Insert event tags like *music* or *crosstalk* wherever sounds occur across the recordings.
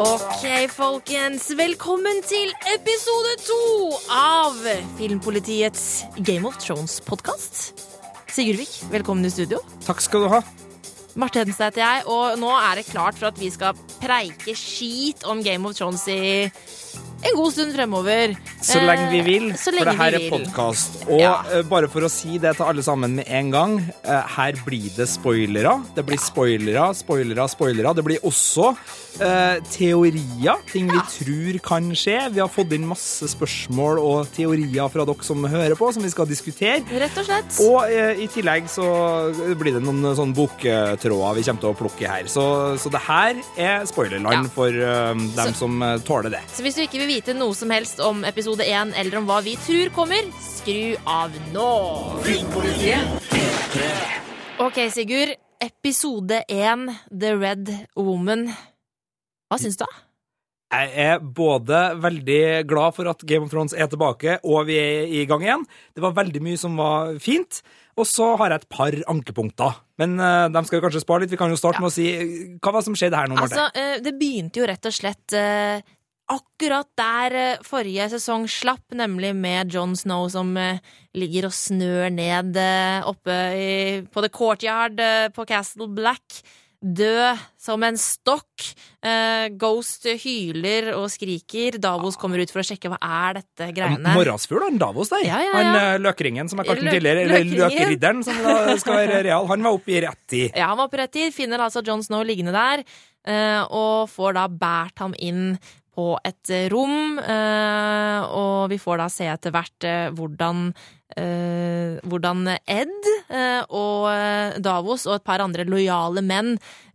Ok, folkens. Velkommen til episode to av Filmpolitiets Game of Thrones-podkast. Sigurdvik, velkommen i studio. Takk skal du ha. Marte Hedenstad heter jeg, og nå er det klart for at vi skal preike skit om Game of Thrones i en god stund fremover. Så lenge vi vil, så lenge for det her er podkast. Og Ja. eh, bare for å si det til alle sammen med en gang, eh, her blir det spoilere. Det blir spoilere, spoilere, spoilere. Det blir også uh, teorier, ting vi tror kan skje. Vi har fått inn masse spørsmål og teorier fra dere som hører på, som vi skal diskutere. Rett og slett. Og uh, i tillegg så blir det noen sånne boktråder vi kommer til å plukke her. Så, så det her er spoilerland Ja. for uh, dem Så- som eh, tåler det. Så hvis du ikke vil vite noe som helst om episode 1 eller om hva vi tror kommer, skru av nå. Ok, Sigurd. Episode 1, The Red Woman. Hva syns du? da? Jeg er både veldig glad for at Game of Thrones er tilbake, og vi er i gang igjen. Det var veldig mye som var fint. Og så har jeg et par ankepunkter. Men uh, dem skal vi kanskje spare litt. Vi kan jo starte med å si eh, hva var det som skjedde her nå, Marte? Altså, eh, det begynte jo rett og slett eh, akkurat der eh, forrige sesong slapp, nemlig med Jon Snow som eh, ligger og snør ned eh, oppe i, på The Courtyard på Castle Black. Død som en stokk. Ghost hyler og skriker. Davos kommer ut for å sjekke hva er dette greiene. Morrasfugl, han Davos der. Ja, ja, ja. Han løkringen som jeg kalte den tidligere, eller løkridderen, som da skal være *laughs* real. Han var oppe i rett tid. Ja, han var oppe i rett tid, finner altså Jon Snow liggende der, og får da båret ham inn på et eh, rom, eh, og vi får da se etter hvert eh, hvordan, hvordan Ed og Davos og et par andre lojale menn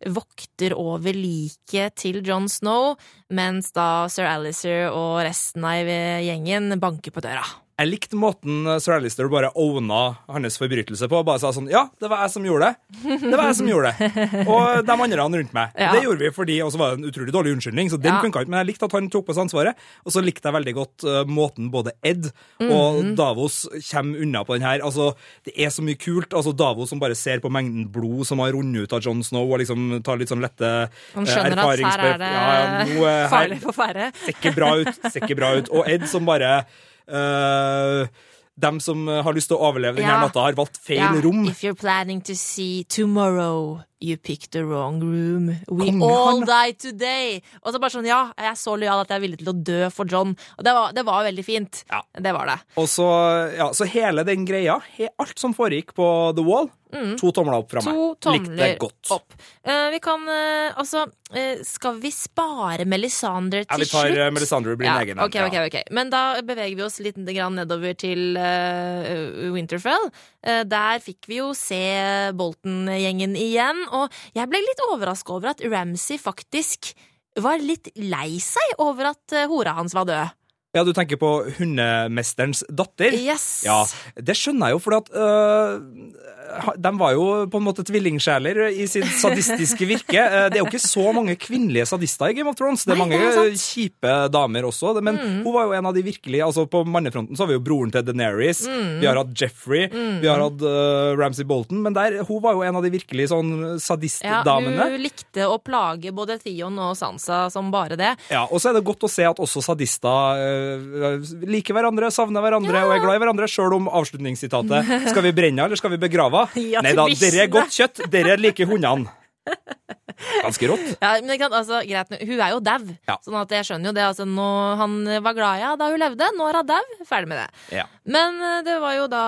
vokter over liket til Jon Snow, mens da sir Alicer og resten av gjengen banker på døra. Jeg likte måten eh, Sir Alistair bare owna hans forbrytelse på. Bare sa sånn Ja, det var jeg som gjorde det. Det var jeg som gjorde det. Og de andre rundt meg. Ja. Det gjorde vi fordi Og så var det en utrolig dårlig unnskyldning, så den Ja. funka ikke. Men jeg likte at han tok på seg ansvaret. Og så likte jeg veldig godt uh, måten både Ed og Mhm. Davos kommer unna på den her. Altså, det er så mye kult. Altså, Davos som bare ser på mengden blod som har rundet ut av Jon Snow, og liksom tar litt sånn lette Han eh, skjønner at her er det Ja, eh, her- farlig for ferde. ser ikke bra ut. Ser ikke bra ut. Og Ed som bare øh, Dem som har lyst til å overleve denne Ja. natta, har valgt feil Ja, rom. If you're planning to see tomorrow, you picked the wrong room. We Konge, all die today. Og så bare sånn, ja, jeg er så lojal at jeg er villig til å dø for John. Og det var, det var veldig fint. Ja. Det var det. Og så, ja, så hele den greia, alt som foregikk på The Wall, to tomler opp fra Mm. To meg. Likte det godt. opp. Uh, vi kan, uh, altså, uh, skal vi spare Melisandre til slutt? Ja, vi tar slutt? Melisandre blir Ja, en egen okay, ok, ok, ok. Men da beveger vi oss litt nedover til Winterfell. Der fikk vi jo se Bolton-gjengen igjen, og jeg ble litt overraska over at Ramsay faktisk var litt lei seg over at hora hans var død. Ja, du tenker på hundemesterens datter? Yes! Ja, det skjønner jeg jo, for at øh, de var jo på en måte tvillingsjeler i sitt sadistiske virke. Eh, Det er jo ikke så mange kvinnelige sadister i Game of Thrones. Det er mange kjipe damer også, men hun var jo en av de virkelig altså På mannefronten så har vi jo broren til Deneris, vi har hatt Jeffrey, vi har hatt uh, Ramsay Bolton, men der, hun var jo en av de virkelig sånn Ja, sadistdamene. hun likte å plage både Theon og Sansa som bare det. Ja, og så er det godt å se at også sadister uh, liker hverandre, savner hverandre og er glad i hverandre, sjøl om avslutningssitatet *laughs* 'Skal vi brenne eller skal vi begrave?' *laughs* Ja, Nei da, dere er godt kjøtt, dere liker hundene. Ganske rått. Ja, men sant, altså, greit, Hun er jo dau, Ja. sånn at jeg skjønner jo det. Altså, nå, han var glad i henne da hun levde, nå er hun dau. Ferdig med det. Ja. Men eh, det var jo da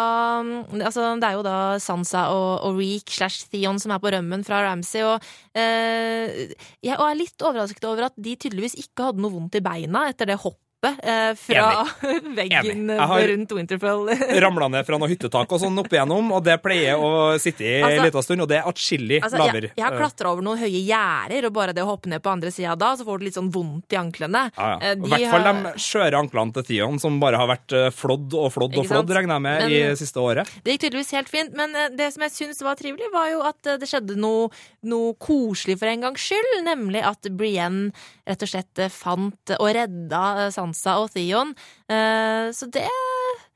Altså, det er jo da Sansa og, og Reek slash Theon som er på rømmen fra Ramsay, og eh, jeg og er litt overrasket over at de tydeligvis ikke hadde noe vondt i beina etter det hoppet eh, fra *laughs* veggen Enig. Jeg har- rundt Winterfell. *laughs* Ramla ned fra noe hyttetak og sånn opp igjennom, og det pleier å sitte i Altså- en liten stund, og det er atskillig Altså, lavere. jeg, jeg har klatra over noen høye gjerder, og bare det å hoppe ned på andre sida da, så får du litt sånn vondt i anklene. Ja, ja. Eh, I hvert fall har- de skjøre anklene til Theon, som bare har vært eh, flådd og flådd og flådd, regner jeg med, Men- i siste året. Det gikk tydeligvis helt fint, men eh, det som jeg syns var trivelig, var jo at eh, det skjedde noe, noe koselig for en gangs skyld, nemlig at Brienne rett og slett eh, fant og redda eh, Sansa og Theon. Uh, Så det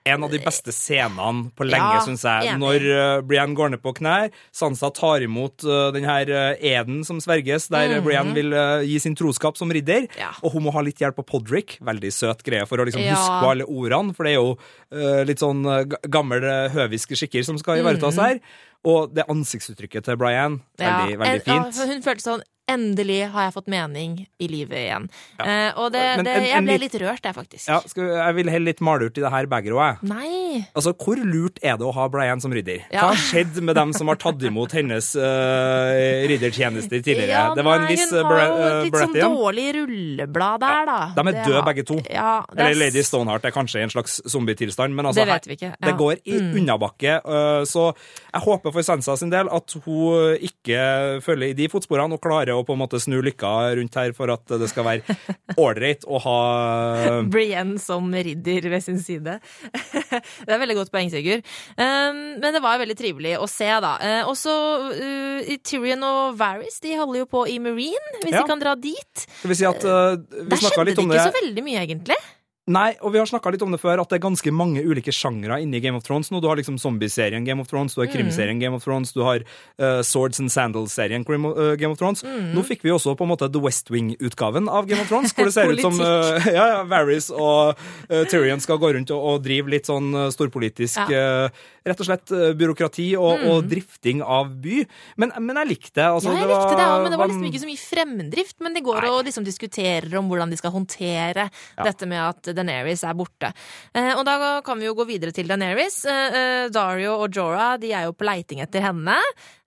En av de beste scenene på lenge, Ja, synes jeg. Når uh, Brienne går ned på knær, Sansa tar imot uh, den her uh, eden som sverges, der Mhm. Brienne vil uh, gi sin troskap som ridder. Ja. Og hun må ha litt hjelp av Podrick. Veldig søt greie for å liksom Ja. huske på alle ordene, for det er jo litt sånn uh, høviske skikker som skal ivaretas Mhm. her. Og det ansiktsuttrykket til Brienne, veldig, veldig fint. ja, hun følte sånn Endelig har jeg fått mening i livet igjen. Ja. Eh, og det, det, en- jeg ble litt rørt, jeg, faktisk. Ja, skal, jeg vil helle litt malurt i det her begeret òg. Altså, Hvor lurt er det å ha Brian som rydder? Ja. Hva har skjedd med dem som har tatt imot hennes uh, riddertjenester tidligere? Ja, det var en viss hun uh, har jo et litt sånn dårlig rulleblad der, da. De er Det døde har- begge to. Ja, er Eller Lady Stoneheart er kanskje i en slags zombietilstand, men altså, Det vet vi ikke. det går i Mm. unnabakke. uh, så jeg håper for Sansa sin del at hun ikke følger i de fotsporene og klarer å på en måte snu lykka rundt her for at det skal være ålreit å ha *laughs* Brienne som ridder ved sin side. *laughs* det er veldig godt poeng, Sigurd. Um, men det var veldig trivelig å se, da. Uh, også uh, Tyrion og Varys de holder jo på i Marine, hvis Ja. de kan dra dit. Skal vi si at uh, vi Der snakka skjedde om det Der ikke det så veldig mye, egentlig. Nei, og vi har snakka litt om det før, at det er ganske mange ulike sjangre inni Game of Thrones nå. Du har liksom zombieserien Game of Thrones, du har krimserien Game of Thrones, du har uh, Swords and Sandals-serien uh, Game of Thrones. Nå fikk vi også på en måte The West Wing-utgaven av Game of Thrones, hvor det ser ut *laughs* som uh, *laughs* ja, ja, Varys og Tyrion skal gå rundt og, og drive litt sånn storpolitisk uh, Rett og slett uh, byråkrati og, og drifting av by. Men, men jeg likte det. Altså, Ja, jeg det var, likte det òg, men det var liksom ikke så mye fremdrift. Men de går og liksom diskuterer om hvordan de skal håndtere dette med at Daenerys er borte. Eh, og da kan vi jo gå videre til Daenerys. Eh, eh, Dario og Jorah de er jo på leiting etter henne.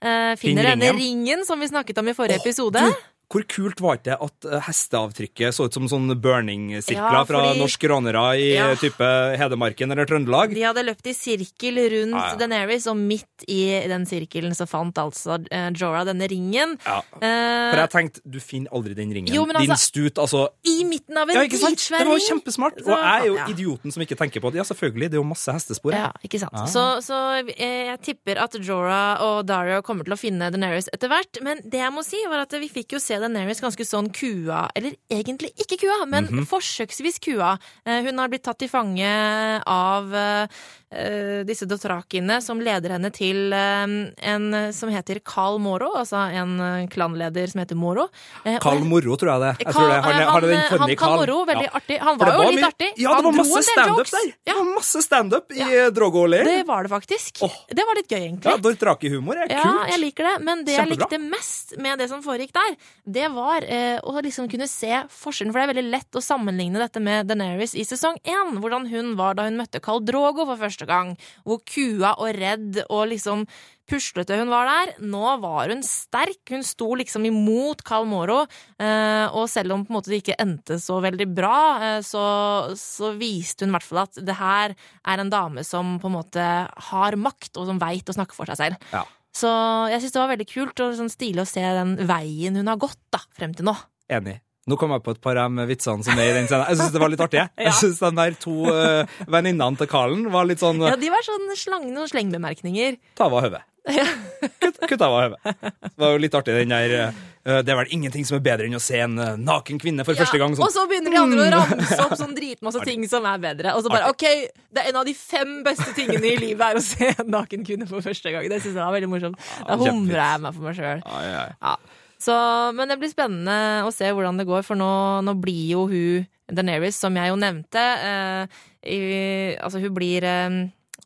Eh, finner denne ringen. ringen som vi snakket om i forrige oh, episode. du, Hvor kult var det at eh, hesteavtrykket så ut som sånn burning-sirkler Ja, fra norske rånere i Ja. eh, type Hedmarken eller Trøndelag? De hadde løpt i sirkel rundt Ja, ja. Daenerys, og midt i den sirkelen så fant altså eh, Jorah denne ringen. Ja. For jeg tenkte, du finner aldri den ringen. Jo, men Din altså- stut, altså I midten av en Ja, ikke sant? Det var jo kjempesmart. Og jeg er jo ja. idioten som ikke tenker på det. Ja, selvfølgelig, det er jo masse hestespor. Ja, ikke sant. Så, så jeg tipper at Jorah og Dario kommer til å finne Daenerys etter hvert. Men det jeg må si, var at vi fikk jo se Daenerys ganske sånn kua Eller egentlig ikke kua, men Mhm. forsøksvis kua. Eh, Hun har blitt tatt til fange av eh, disse dothrakene som leder henne til eh, en som heter Carl Moro, altså en eh, klanleder som heter Moro. Eh, Carl Moro, tror jeg det. Jeg tror det. Han, han, han han, han Carl. Moro, veldig Ja. artig. Han var, var jo litt mye- artig. Ja, det var masse standup der. Det var masse standup i ja. Drogo-leiren. Det var det faktisk. Oh. Det var litt gøy, egentlig. Ja, Dothrakihumor er kult. Ja, jeg liker det, men det jeg likte mest med det som foregikk der, det var eh, å liksom kunne se forskjellen. For det er veldig lett å sammenligne dette med Daenerys i sesong én. Hvordan hun var da hun møtte Carl Drogo for første gang. Hvor kua og redd og liksom puslete hun var der. Nå var hun sterk. Hun sto liksom imot Carl Moro. Eh, og selv om på en måte det ikke endte så veldig bra, eh, så, så viste hun i hvert fall at det her er en dame som på en måte har makt, og som veit å snakke for seg selv. Ja. Så jeg syns det var veldig kult og sånn stilig å se den veien hun har gått da, frem til nå. Enig. Nå kom jeg på et par av de vitsene som er i den scenen. Jeg syns det var litt artig. jeg. Ja. Jeg syns de der to uh, venninnene til Karlen var litt sånn Ja, De var sånn slang, noen slengbemerkninger. Ta av hodet. Kutt, kutt av hodet. Det var jo litt artig, den der uh, Det er vel ingenting som er bedre enn å se en uh, naken kvinne for første gang. Og Sånn. så begynner de andre å ramse opp sånn dritmasse ting som er bedre. Og så bare OK, det er en av de fem beste tingene i livet er å se en naken kvinne for første gang. Det syns jeg var veldig morsomt. Da humrer jeg meg for meg sjøl. Ja, ja, ja. Så, men det blir spennende å se hvordan det går, for nå, nå blir jo hun Daenerys, som jeg jo nevnte eh, i, Altså, hun blir eh,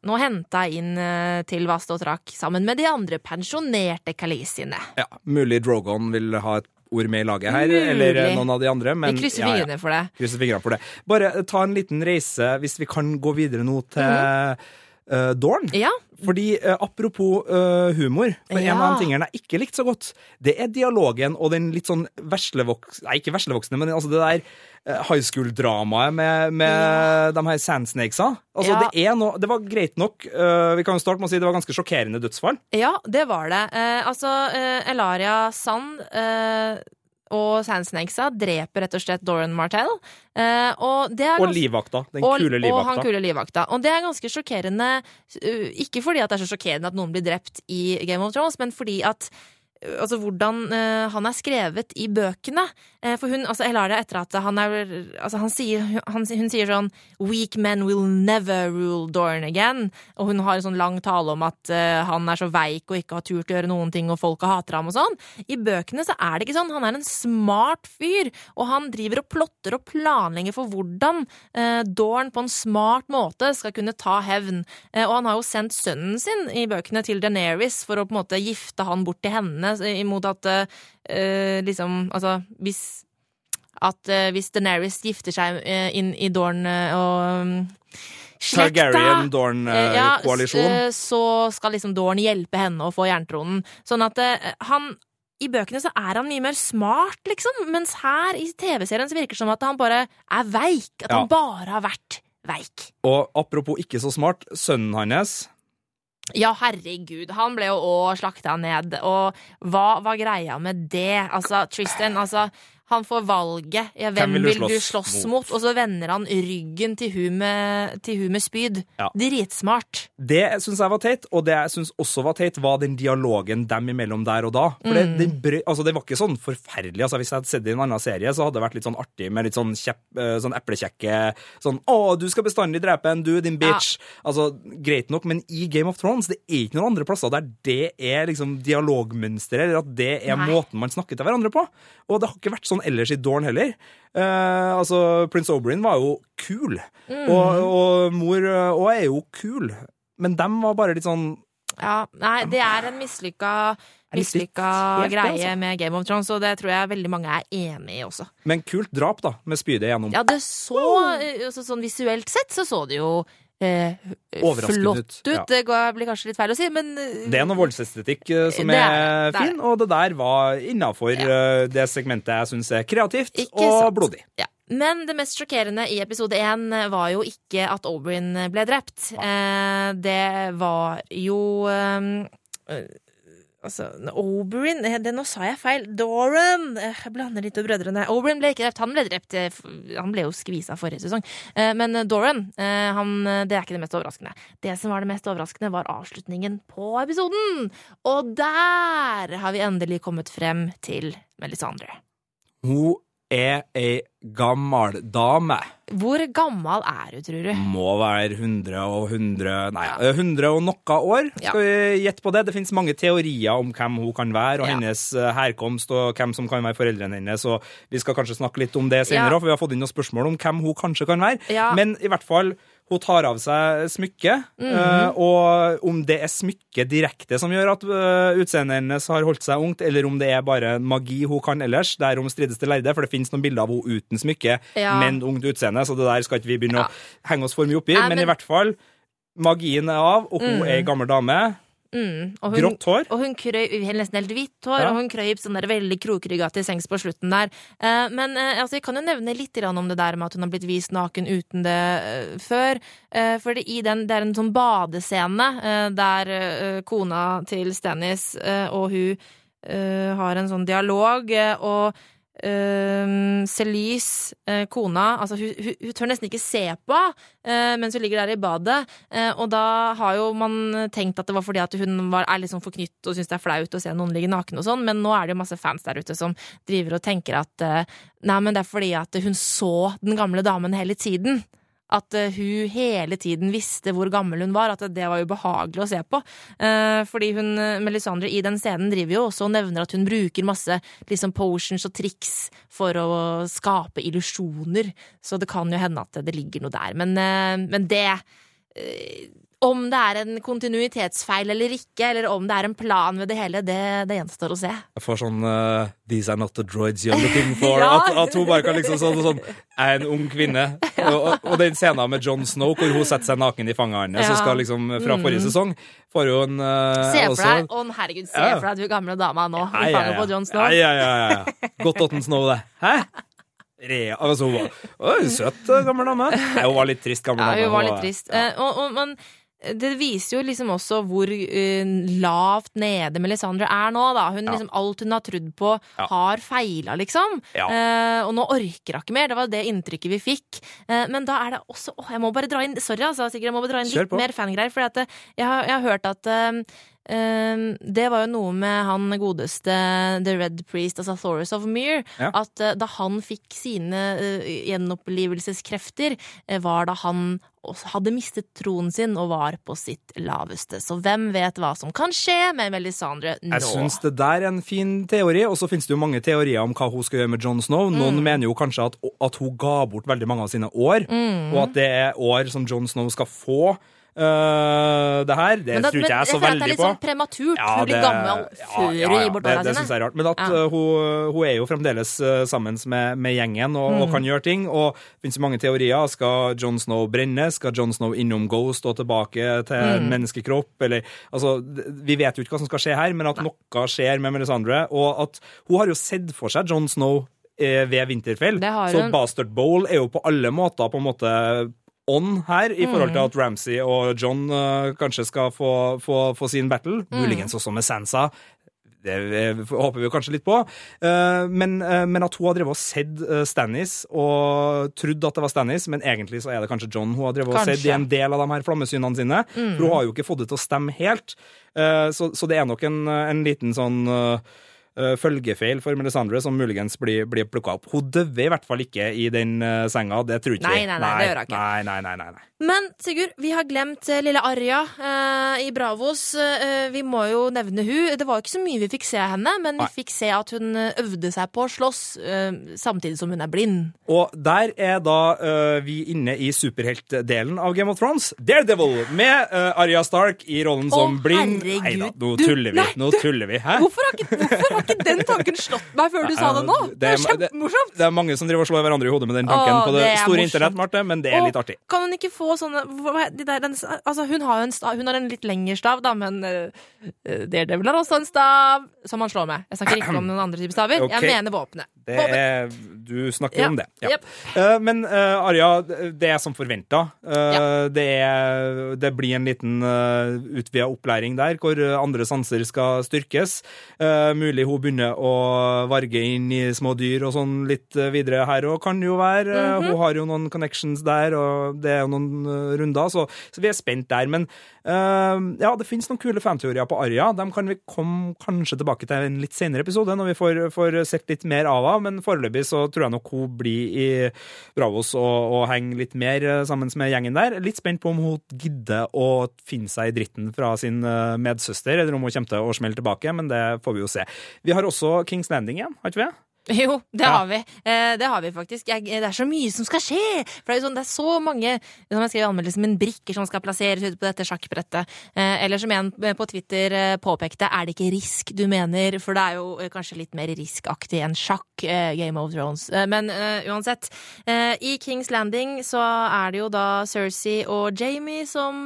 nå henta inn eh, til Vast og Trak sammen med de andre pensjonerte kalisiene. Ja, mulig Drogon vil ha et ord med i laget her, Mulig. eller eh, noen av de andre. Men, Vi krysser ja, ja. fingrene for det. Krysser fingrene for det. Bare eh, ta en liten reise, hvis vi kan gå videre nå til eh, Dorn. Ja, Fordi uh, apropos uh, humor, for en av de tingene jeg ikke likte så godt, det er dialogen og den litt sånn veslevoks... Nei, ikke veslevoksne, men altså det der high school-dramaet med, med de her sandsnakesa. Altså, Ja. det er noe Det var greit nok. Uh, vi kan jo starte med å si det var ganske sjokkerende dødsfall. Ja, det var det. Uh, altså, uh, Elaria Sand og Sandsnakesa dreper rett og slett Doran Martell. Eh, og det er Og livvakta. Den og, kule Og han kule livvakta. Og det er ganske sjokkerende, uh, ikke fordi at det er så sjokkerende at noen blir drept i Game of Thrones, men fordi at Altså hvordan uh, han er skrevet i bøkene. Uh, for hun, altså Elaria, etter at han er altså han sier, han, Hun sier sånn Weak men will never rule Dorn again. Og hun har en sånn lang tale om at uh, han er så veik og ikke har turt å gjøre noen ting, og folka hater ham og sånn. I bøkene så er det ikke sånn. Han er en smart fyr, og han driver og plotter og planlegger for hvordan Dorn på en smart måte skal kunne ta hevn. Og han har jo sendt sønnen sin i bøkene til Daenerys for å på en måte gifte han bort til henne imot at uh, liksom Altså, hvis at uh, hvis Daenerys gifter seg uh, inn i Dorn og um, slekta Targaryen-Dorn-koalisjon. Ja, så skal liksom Dorn hjelpe henne å få jerntronen. Sånn at han i bøkene så er han mye mer smart, liksom, mens her i TV-serien så virker det som at han bare er veik. At ja. han bare har vært veik. Og apropos ikke så smart, sønnen hans ja, herregud. Han ble jo òg slakta ned. Og hva var greia med det? Altså, Tristan, altså han får valget. Ja, hvem, hvem vil, du slåss, mot? mot? Og så vender han ryggen til hun med, til hun med spyd. Ja. Dritsmart. Det syns jeg var teit, og det jeg syns også var teit, var den dialogen dem imellom der og da. For mm. det, det, altså, det, var ikke sånn forferdelig. Altså, hvis jeg hadde sett det i en annen serie, så hadde det vært litt sånn artig med litt sånn, kjepp, eh, sånn eplekjekke Sånn 'Å, du skal bestandig drepe en, du, din bitch'. Ja. Altså, Greit nok, men i Game of Thrones det er ikke noen andre plasser der det er liksom dialogmønsteret, eller at det er Nei. måten man snakker til hverandre på. Og det har ikke vært sånn ellers i Dorn heller. Eh, altså, Prince Oberyn var jo kul, mm. og, og, mor òg er jo kul, men dem var bare litt sånn Ja, nei, det er en mislykka mislykka greie altså. med Game of Thrones, og det tror jeg veldig mange er enig i også. Men kult drap, da, med spydet gjennom. Ja, det så, altså, sånn visuelt sett så så det jo eh, flott ut. Ja. Det blir kanskje litt feil å si, men eh, Det er noe voldsestetikk eh, som er, er, fin, og det der var innafor ja. Eh, det segmentet jeg syns er kreativt ikke og sant. blodig. Ja. Men det mest sjokkerende i episode én var jo ikke at Oberyn ble drept. Eh, det var jo eh, Altså, Oberyn det, Nå sa jeg feil. Doran! Eh, jeg blander litt med brødrene. Oberyn ble ikke drept. Han ble drept eh, Han ble jo skvisa forrige sesong. Eh, men Doran, han, det er ikke det mest overraskende. Det som var det mest overraskende, var avslutningen på episoden. Og der har vi endelig kommet frem til Melisandre. Hun er ei gammel dame. Hvor gammel er hun, tror du? Må være 100 og 100 Nei, ja. 100 og noe år. Skal vi gjette på det? Det finnes mange teorier om hvem hun kan være, og ja. hennes eh, herkomst, og hvem som kan være foreldrene hennes. Og vi skal kanskje snakke litt om det senere, ja. for vi har fått inn noen spørsmål om hvem hun kanskje kan være. Men i hvert fall hun tar av seg smykket, mm -hmm. og om det er smykket direkte som gjør at uh, utseendet hennes har holdt seg ungt, eller om det er bare magi hun kan ellers, derom strides det lærde, for det finnes noen bilder av henne uten smykke, ja. men ungt utseende, så det der skal ikke vi begynne ja. å henge oss for mye opp i. Men, men, i hvert fall, magien er av, og hun mm. er ei gammel dame. Mm. Hun, Grått hår. Og hun krøy, nesten helt hvitt hår, ja. og hun krøyp sånn der veldig krokrygga til sengs på slutten der. Eh, men eh, altså, jeg kan jo nevne litt om det der med at hun har blitt vist naken uten det eh, før. Eh, for det, den, det er en sånn badescene eh, der eh, kona til Stannis og hun har en sånn dialog, og Uh, Celise, uh, kona, altså hun, hun, hun, tør nesten ikke se på uh, mens hun ligger der i badet. Uh, og da har jo man tenkt at det var fordi at hun var, er liksom forknytt og syns det er flaut å se noen ligge naken og sånn, men nå er det jo masse fans der ute som driver og tenker at nei, men det er fordi at hun så den gamle damen hele tiden at uh, hun hele tiden visste hvor gammel hun var, at det var ubehagelig å se på. Uh, fordi hun, eh, Melisandre i den scenen driver jo også og nevner at hun bruker masse liksom, potions og triks for å skape illusjoner, så det kan jo hende at det ligger noe der. Men, men det om det er en kontinuitetsfeil eller ikke, eller om det er en plan ved det hele, det, det gjenstår å se. Jeg får sånn uh, 'These are not the droids you're looking *laughs* for'. ja. at, at, hun bare kan liksom sånn, sånn er en ung kvinne. *laughs* ja. og, og, den scenen med John Snow hvor hun setter seg naken i fanget hans, ja. skal liksom fra forrige mm. sesong får jo en uh, Se for deg, å herregud, se for deg du gamle dama nå i fanget på John Snow. Ja, ja, ja. ja. Godt åtten Snow, det. Hæ? Rea, altså, hun var, Oi, søt, gammel dame. Nei, hun var litt trist, gammel dame. Ja, hun var litt trist. Ja. Uh, og, og, men det viser jo liksom også hvor uh, lavt nede Melisandre er nå. da. Hun, ja. liksom, alt hun har trodd på, ja. har feila, liksom. Ja. Uh, og nå orker hun ikke mer. Det var det inntrykket vi fikk. Uh, men da er det også oh, Jeg må bare dra inn Sorry, altså, Sigrid, jeg må bare dra inn litt mer fangreier. For jeg, jeg, har hørt at Det var jo noe med han godeste The Red Priest, altså Thoris of Myr, Ja. at eh, da han fikk sine eh, gjenopplivelseskrefter, eh, var da han hadde mistet troen sin og var på sitt laveste. Så hvem vet hva som kan skje med Melisandre nå? Jeg syns det der er en fin teori, og så finnes det jo mange teorier om hva hun skal gjøre med Jon Snow. Mm. Noen mener jo kanskje at, at hun ga bort veldig mange av sine år, Mm. og at det er år som Jon Snow skal få øh, det her. Det tror ikke jeg så veldig på. Men det er litt sånn prematurt. Ja, hun blir gammel før ja, hun gir bort barna sine. det syns jeg er rart. Men at uh, hun, hun er jo fremdeles uh, sammen med, med gjengen og, Mm. og kan gjøre ting. Og det finnes mange teorier. Skal Jon Snow brenne? Skal Jon Snow innom Ghost og tilbake til Mm. menneskekropp? Eller, altså, vi vet jo ikke hva som skal skje her, men at noe skjer med Melisandre. Og at hun har jo sett for seg Jon Snow ved Winterfell. Så. Bastard Bowl er jo på alle måter på en måte on her, i forhold Mm. til at Ramsay og John uh, kanskje skal få, få, få sin battle. Mm. Muligens også med Sansa. Det håper vi jo kanskje litt på. Eh, men, eh, men at hun har drevet og sett Stannis og trodd at det var Stannis, men egentlig så er det kanskje John hun har drevet og sett i en del av de her flammesynene sine. For hun har jo ikke fått det til å stemme helt. Så, så det er nok en, en liten sånn følgefeil for Melisandre som muligens blir, blir plukka opp. Hun døver i hvert fall ikke i den eh, senga, det tror ikke Nei, nei, nei, det gjør hun ikke. Nei, nei, nei, nei, nei. Men Sigurd, vi har glemt eh, lille Arja eh, i Bravos. Eh, vi må jo nevne hun. Det var ikke så mye vi fikk se av henne, men vi fikk se at hun eh, øvde seg på å slåss eh, samtidig som hun er blind. Og der er da eh, vi inne i superheltdelen av Game of Thrones. Daredevil med eh, Arya Stark i rollen som Å, blind. herregud. Neida, nå tuller vi. Nå tuller vi. Hæ? Hvorfor har, ikke, hvorfor har ikke den tanken slått meg før du sa det nå? Det er det, kjempemorsomt! det er mange som driver og slår hverandre i hodet med den tanken Åh, på det, det store internett, Marte, men det er litt artig. Kan hun ikke få sånne de der, den, altså Hun har en, stav, hun har en litt lengre stav, da, men uh, Daredevil har også en stav som han slår med. Jeg snakker ikke om noen andre typer staver. Okay. Jeg mener våpenet. Det er, du snakker Ja, om det. Ja. Yep. Uh, men uh, Arja, det er som forventa. Ja. det, det blir en liten uh, utvida opplæring der, hvor eh, andre sanser skal styrkes. Eh, mulig hun begynner å varge inn i små dyr og sånn litt eh, videre her òg, kan jo være. Eh, Mhm. Hun har jo noen connections der, og det er jo noen eh, runder, så, så vi er spent der. Men eh, ja, det finnes noen kule fanteorier på Arja. De kan vi komme kanskje tilbake til en litt senere episode, når vi får, får sett litt mer av henne. Men foreløpig så tror jeg nok hun blir i Bravos og, og henger litt mer eh, sammen med gjengen der. Litt spent på om hun gidder å finne seg i dritten fra sin eh, medsøster, eller om hun kommer til å smelle tilbake, men det får vi jo se. Vi har også Kings Landing igjen, har ikke vi? *laughs* Jo, det Ja. har vi. Eh, det har vi faktisk. Jeg, det er så mye som skal skje! For det er, sånn, det er så mange som jeg skrev i anmeldelsen min, brikker som skal plasseres ute på dette sjakkbrettet. Eh, eller som en på Twitter eh, påpekte, er det ikke risk du mener? For det er jo eh, kanskje litt mer riskaktig enn sjakk, eh, Game of Thrones. Eh, men uansett. eh, I Kings Landing så er det jo da Cersei og Jamie som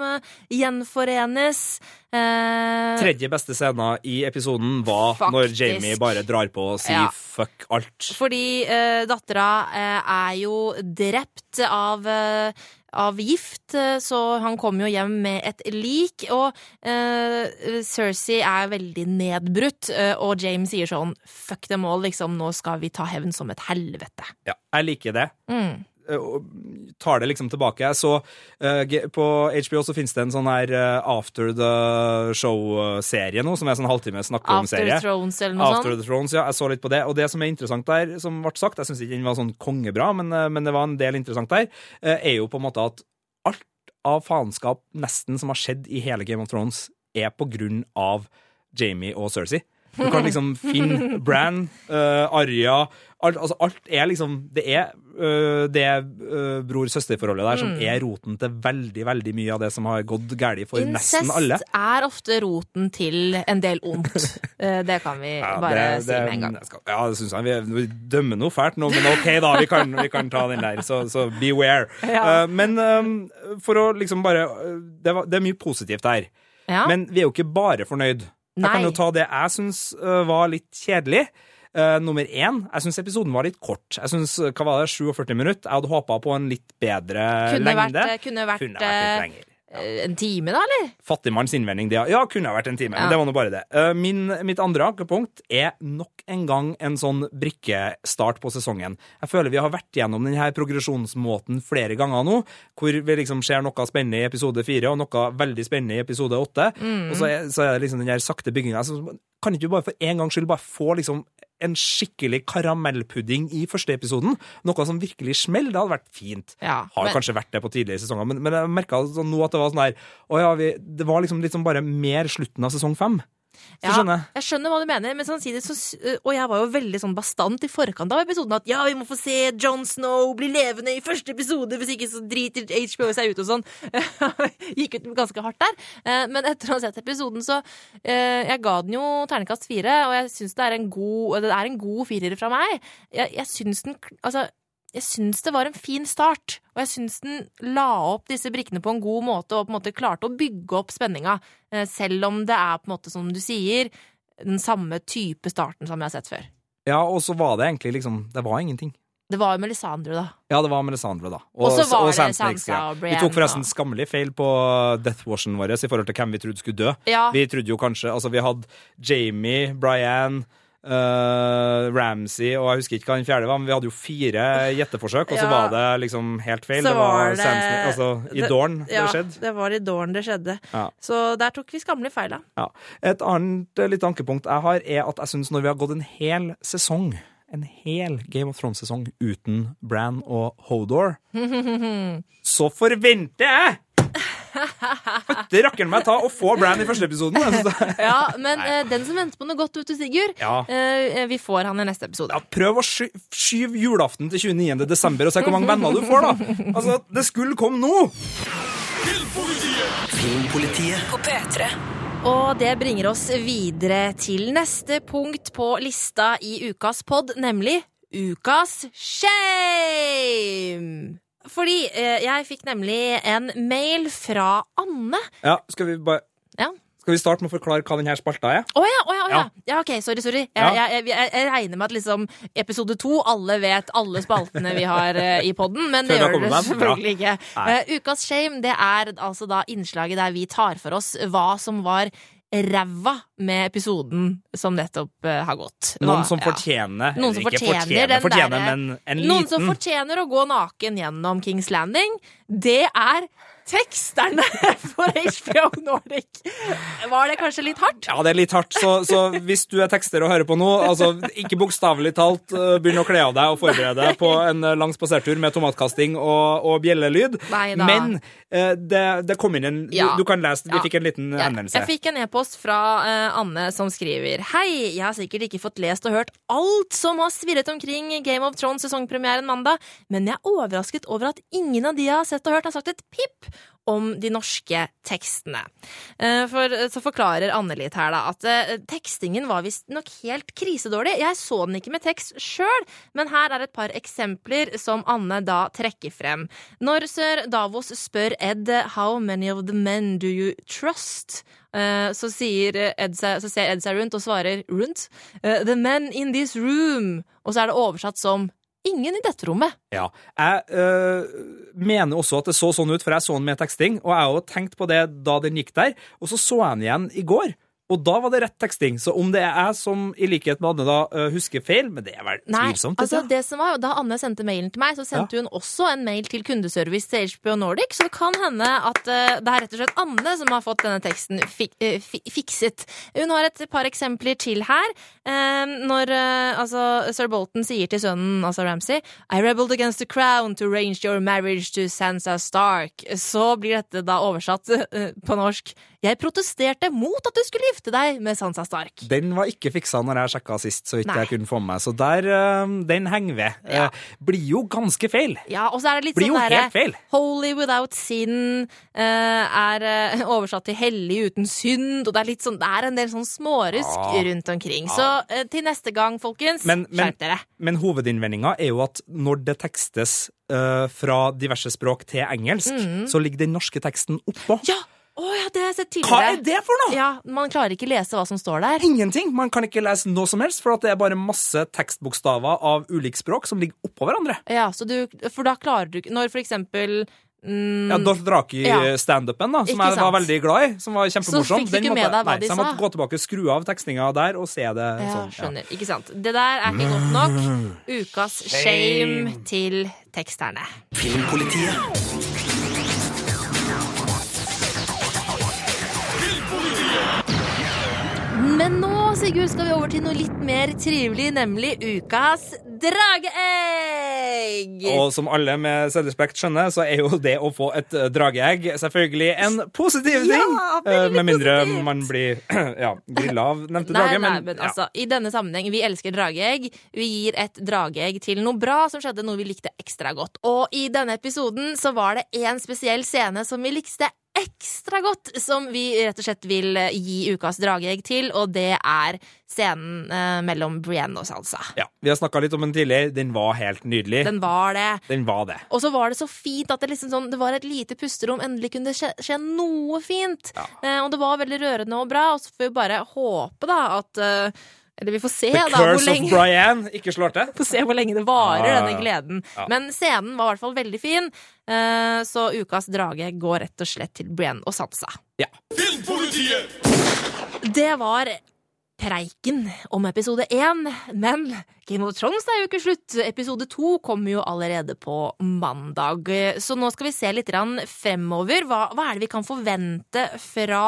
gjenforenes. Eh, Tredje beste scenen i episoden var når Faktisk. Jamie bare drar på og sier Ja. fuck alt. Fordi eh, dattera eh, er jo drept av, eh, av gift, eh, så han kommer jo hjem med et lik. Og uh, Cersei er veldig nedbrutt, uh, og James sier sånn fuck them all, liksom, nå skal vi ta hevn som et helvete. Ja, jeg liker det. Mm. Eh, tar det liksom tilbake. Jeg så uh, På HBO så finnes det en sånn her eh, After the Show-serie nå, som er sånn halvtime snakke om After. Thrones eller noe After sånt. the Thrones, ja. Jeg så litt på det. Og det som er interessant der, som ble sagt, jeg syns ikke den var sånn kongebra, men, uh, men det var en del interessant der, er jo på en måte at alt av faenskap nesten som har skjedd i hele Game of Thrones, er på grunn av Jamie og Cersei. Du kan liksom *laughs* finne Bran, uh, Arya alt, altså alt er liksom Det er øh, det uh, bror-søster-forholdet der som er roten til veldig veldig mye av det som har gått galt for nesten alle. Incest er ofte roten til en del ondt. *laughs* Eh, det kan vi Ja, bare det- si med en gang. Skal, ja, det syns jeg. Vi, vi dømmer noe fælt nå, men OK, da. Vi kan, vi kan ta den der. Så, så beware. *laughs* Ja. Eh, men um, for å liksom bare eh, det, var, det er mye positivt her. Ja. Men vi er jo ikke bare fornøyd. Jeg kan jo ta det jeg syns var litt kjedelig. Eh, nummer én, jeg syns episoden var litt kort. Jeg synes, hva var det, 47 minutter? Jeg hadde håpa på en litt bedre kunne lengde. vært, kunne vært, Kunne vært litt eh, lenger. eh, en time, da, eller? Fattigmanns innvending, det. Ja, kunne ha vært en time. Ja. Men det var nå bare det. Eh, Min, mitt andre ankepunkt er nok en gang en sånn brikkestart på sesongen. Jeg føler vi har vært gjennom denne progresjonsmåten flere ganger nå, hvor vi liksom ser noe spennende i episode fire og noe veldig spennende i episode åtte, og så er, så er det liksom den her sakte bygginga. Kan ikke du bare for en gangs skyld bare få liksom en skikkelig karamellpudding i første episoden? Noe som virkelig smeller. Det hadde vært fint. Ja, Har men- kanskje vært det på tidligere sesonger, men, men jeg merka sånn nå at det var sånn her Å ja, vi, det var liksom sånn bare mer slutten av sesong fem. Så Ja, skjønner jeg. jeg skjønner hva du mener, men samtidig så Og jeg var jo veldig sånn bastant i forkant av episoden at ja, vi må få se Jon Snow bli levende i første episode, hvis ikke så driter HBO seg ut og sånn. *laughs* Gikk ut ganske hardt der. Eh, Men etter å ha sett episoden, så eh, Jeg ga den jo terningkast fire, og jeg syns det er en god Det er en god firer fra meg. Jeg, jeg syns den Altså jeg syns det var en fin start, og jeg syns den la opp disse brikkene på en god måte og på en måte klarte å bygge opp spenninga, eh, selv om det er på en måte, som du sier, den samme type starten som jeg har sett før. Ja, og så var det egentlig liksom Det var ingenting. Det var jo Melisandre, da. Ja, det var Melisandre, da. Og så var det Sansa og og Vi tok forresten skammelig feil på deathwashen vår i forhold til hvem vi trodde skulle dø. Ja, Vi trodde jo kanskje Altså, vi hadde Jamie, Brian eh, Ramsey og jeg husker ikke hva den fjerde var, men vi hadde jo fire gjetteforsøk, og så Ja. var det liksom helt feil. Det var, det- Snakes- Altså, i det- Dorn det ja, skjedde. det var i Dorn det skjedde. Ja. Så der tok vi skammelig feil, da. Ja. Et annet lite ankepunkt jeg har, er at jeg syns når vi har gått en hel sesong, en hel Game of Thrones-sesong uten Bran og Hodor, *laughs* så forventer jeg Fytti rakkeren meg ta og få Bran i første episoden! Det- Ja, Men uh, den som venter på noe godt, vet du, Sigurd, Ja. uh, vi får han i neste episode. Ja, prøv å sky skyve julaften til 29. desember og se hvor mange venner du får, da! Altså, det skulle komme nå! Filmpolitiet På P3. Og det bringer oss videre til neste punkt på lista i ukas pod, nemlig Ukas shame! Fordi eh, jeg fikk nemlig en mail fra Anne. Ja, skal vi bare Ja. Skal vi starte med å forklare hva denne spalta er? Å ja, å ja, å ja. Ja. ok, sorry, sorry. Jeg, Ja. jeg, jeg, jeg, regner med at liksom episode to, alle vet alle spaltene vi har eh, i podden, men det Før gjør det med selvfølgelig ikke. Nei. Eh, ukas shame, det er altså da innslaget der vi tar for oss hva som var ræva med episoden som nettopp uh, har gått. Noen som som ja. Noen som fortjener fortjener, den fortjener der, men en Noen som fortjener å gå naken gjennom Kings Landing, det er teksterne *laughs* for HBO Nordic. Var det kanskje litt hardt? Ja, det er litt hardt, så, så hvis du er tekster og hører på nå, altså ikke bokstavelig talt uh, begynn å kle av deg og forberede deg på en uh, lang spasertur med tomatkasting og, og bjellelyd. Neida. Men uh, det, det kom inn en du, Ja. du kan lese, vi Ja. fikk en liten Ja, henvendelse. Jeg fikk en e-post fra uh, Anne som skriver Hei, jeg har sikkert ikke fått lest og hørt alt som har svirret omkring Game of Thrones sesongpremieren mandag, men jeg er overrasket over at ingen av de jeg har sett og hørt, har sagt et pip om de norske tekstene. Eh, For, så forklarer Anne litt her da at eh, tekstingen var visstnok helt krisedårlig. Jeg så den ikke med tekst sjøl, men her er et par eksempler som Anne da trekker frem. Når sir Davos spør Ed how many of the men do you trust? Eh, Så, Ed så ser Ed seg rundt og svarer rundt. eh, The men in this room. Og så er det oversatt som ingen i dette rommet. Ja. Jeg øh, mener også at det så sånn ut, for jeg så den med teksting, og jeg har jo tenkt på det da den gikk der, og så så jeg den igjen i går. Og da var det rett teksting. Så om det er jeg som i likhet med Anne da øh, husker feil, men det er vel Nei, tvilsomt. altså det som var, Da Anne sendte mailen til meg, så sendte hun også en mail til kundeservice til HBO Nordic, så det kan hende at uh, det er rett og slett Anne som har fått denne teksten fik, uh, fikset. Hun har et par eksempler til her. Uh, når eh, altså, sir Bolton sier til sønnen, altså Ramsay, I rebelled against the crown to arrange your marriage to Sansa Stark, så blir dette da oversatt eh, på norsk. Jeg protesterte mot at du skulle gifte deg med Sansa Stark. Den var ikke fiksa når jeg sjekka sist, så vidt Nei. jeg kunne få med meg. Så der, øh, den henger ved. Ja. Eh, blir jo ganske feil. Ja, og så er det litt Blir sånn derre. Holy without sin eh, er eh, oversatt til hellig uten synd, og det er litt sånn Det er en del sånn smårusk Ja. rundt omkring. Så eh, til neste gang, folkens, Men- men- skjerp dere. Men hovedinnvendinga er jo at når det tekstes fra diverse språk til engelsk, så ligger den norske teksten oppå. Ja! Å ja, det har jeg sett Hva er det for noe?! Ja, Man klarer ikke lese hva som står der. Ingenting! Man kan ikke lese noe som helst, for at det er bare masse tekstbokstaver av ulikt språk som ligger oppå hverandre. Ja, så du, For da klarer du ikke Når for eksempel Ja, Dothraki-standupen, da, som jeg var veldig glad i. Som var kjempemorsom. fikk du ikke måtte med deg hva nei, de så jeg måtte gå tilbake, skru av tekstinga der og se det Ja, sånn. skjønner. Ikke sant. Det der er ikke godt nok. Ukas shame til teksterne. Filmpolitiet. Men nå, Sigurd, skal vi over til noe litt mer trivelig, nemlig ukas drageegg. Og som alle med selvrespekt skjønner, så er jo det å få et eh, drageegg selvfølgelig en positiv Ja, ting. veldig Eh, med mindre positivt. man blir *clears throat* ja, grilla av nevnte drage. nei, Men, men ja. altså, i denne sammenheng, vi elsker drageegg. Vi gir et drageegg til noe bra som skjedde, noe vi likte ekstra godt. Og i denne episoden så var det en spesiell scene som vi likte ekstra godt, som vi rett og slett vil eh, gi ukas drageegg til, og det er scenen eh, mellom Brienne og Salsa. ja, Vi har snakka litt om den tidligere. Den var helt nydelig. Den, Den var det. Den var det. Og så var det så fint at det liksom sånn, det var et lite pusterom. Endelig kunne det skje, skje noe fint. Ja. Eh, og det var veldig rørende og bra. Og så får vi bare håpe da at eh, Eller vi får se The da hvor Curse of lenge, Brian ikke slår til. *laughs* får se hvor lenge det varer, ja. denne gleden. Ja. Men scenen var i hvert fall veldig fin. eh, så ukas drage går rett og slett til Brian og Sansa. Ja. Det var preiken om episode én, men Game of Thrones er jo ikke slutt. Episode to kommer jo allerede på mandag. Så nå skal vi se litt fremover. Hva, hva er det vi kan forvente fra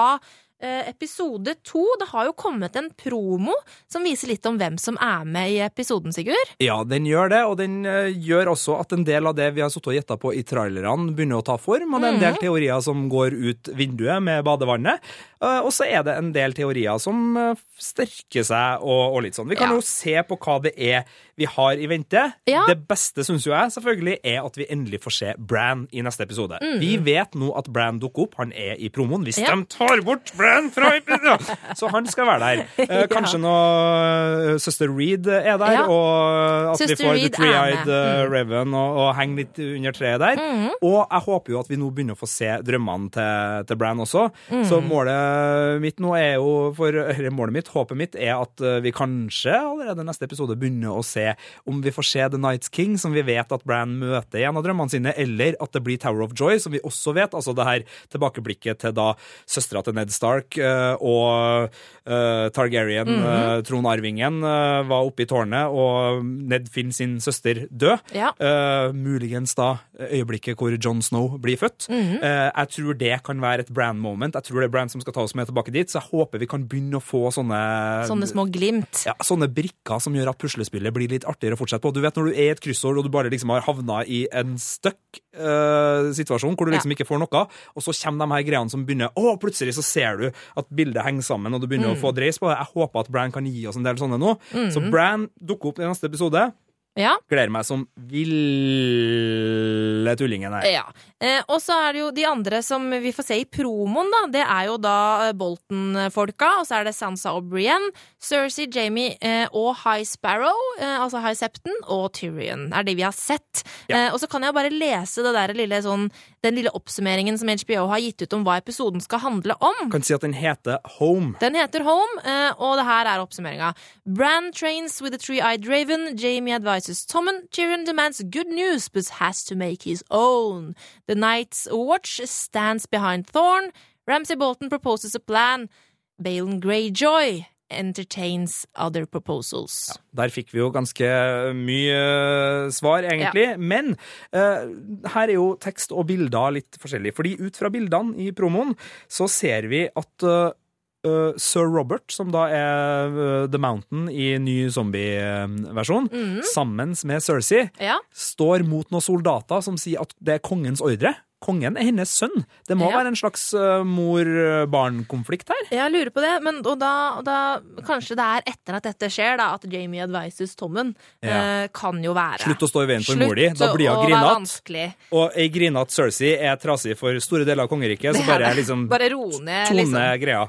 episode to? Det har jo kommet en promo som viser litt om hvem som er med i episoden, Sigurd. Ja, den gjør det, og den eh, gjør også at en del av det vi har sittet og gjetta på i trailerne, begynner å ta form. Og det er en Mhm. del teorier som går ut vinduet med badevannet. Eh, Og så er det en del teorier som eh, sterker seg og, og litt sånn. Vi kan Ja. jo se på hva det er vi har i vente. Ja. Det beste syns jo jeg selvfølgelig er at vi endelig får se Bran i neste episode. Mm. Vi vet nå at Bran dukker opp. Han er i promoen. Hvis Ja. de tar bort Bran fra! *laughs* Så han skal være der. Eh, Kanskje noe søster Reed er der, og at Søster vi får Reed The Three-Eyed. Mm. uh, Raven og, og henger litt under treet der. Og jeg håper jo at vi nå begynner å få se drømmene til, til Bran også. Mm. Så målet mitt nå er jo for, eller målet mitt, håpet mitt, er at uh, vi kanskje allerede neste episode begynner å se om vi får se The Nights King, som vi vet at Bran møter i en av drømmene sine, eller at det blir Tower of Joy, som vi også vet. Altså det her tilbakeblikket til da søstera til Ned Stark uh, og uh, Targaryen, tronarvingen, uh, var oppe i tårnet, og Ned finner sin søster død. Ja. Eh, muligens da øyeblikket hvor Jon Snow blir født. Mhm. Eh, jeg tror det kan være et Bran-moment. Jeg tror det er Bran som skal ta oss med tilbake dit, så jeg håper vi kan begynne å få sånne Sånne små glimt. ja, sånne brikker som gjør at puslespillet blir litt artigere å fortsette på. Du vet når du er i et kryssord og du bare liksom har havna i en stuck-situasjon situasjon hvor du liksom ikke får noe, og så kommer de her greiene som begynner Å, plutselig så ser du at bildet henger sammen, og du begynner å få dreis på det. Jeg håper at Brann kan gi oss en del sånne nå. Så Brann dukker opp i neste episode. Ja. Gleder meg som ville tullingen her. Ja. Eh, og så er det jo de andre som vi får se i promoen, da. Det er jo da eh, Bolton-folka, og så er det Sansa og Brienne, Cersei, Jamie eh, og High Sparrow, altså High Septon, og Tyrion. er det vi har sett. Ja. Eh, og så kan jeg bare lese det der lille, sånn, den lille oppsummeringen som HBO har gitt ut om hva episoden skal handle om. Kan si at den heter Home. Den heter Home, eh, og det her er oppsummeringa. Bran trains with a three-eyed raven. Jamie advises Tommen. Tyrion demands good news, but has to make his own. The Night's Watch stands behind Thorn. Ramsay Bolton proposes a plan. Balen Greyjoy entertains other proposals. Der fikk vi jo ganske mye eh, svar, egentlig. Men uh, her er jo tekst og bilder litt forskjellig. Fordi ut fra bildene i promoen så ser vi at eh, eh, Sir Robert, som da er uh, The Mountain i ny zombie-versjon, sammen med Cersei, Ja, står mot noen soldater som sier at det er kongens ordre. Kongen er hennes sønn. Det må Ja. være en slags eh, mor-barn-konflikt her. jeg lurer på det, men og da, og da Kanskje det er etter at dette skjer, da, at Jamie advises Tommen. Ja. Eh, kan jo være. Slutt å stå i veien for mor di. Da blir hun grinete. Og ei grinete Cersei er trasig for store deler av kongeriket, så bare liksom Bare ro ned, tone liksom. greia.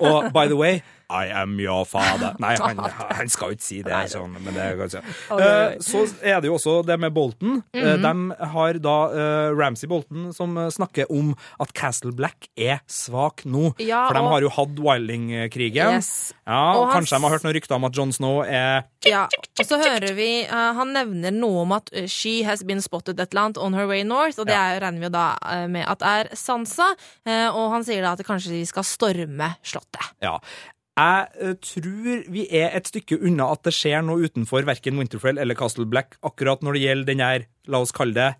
Og by the way, I am your father. *laughs* Nei, han, han skal jo ikke si det. Sånn, men det kan si. Eh, så er det jo også det med Bolton. Eh, de har da eh, Ramsay Bolton som snakker om at Castle Black er svak nå. Ja, For de og- har jo hatt Wilding-krigen. Yes. Ja, Og han kanskje de har hørt noen rykter om at Jon Snow er Ja, og så hører vi eh, Han nevner noe om at she has been spotted et eller annet on her way north, og det er, regner vi jo da med at er Sansa. og han sier da at kanskje vi skal storme slottet. Ja. Jeg eh, tror vi er et stykke unna at det skjer noe utenfor verken Winterfell eller Castle Black akkurat når det gjelder den her, la oss kalle det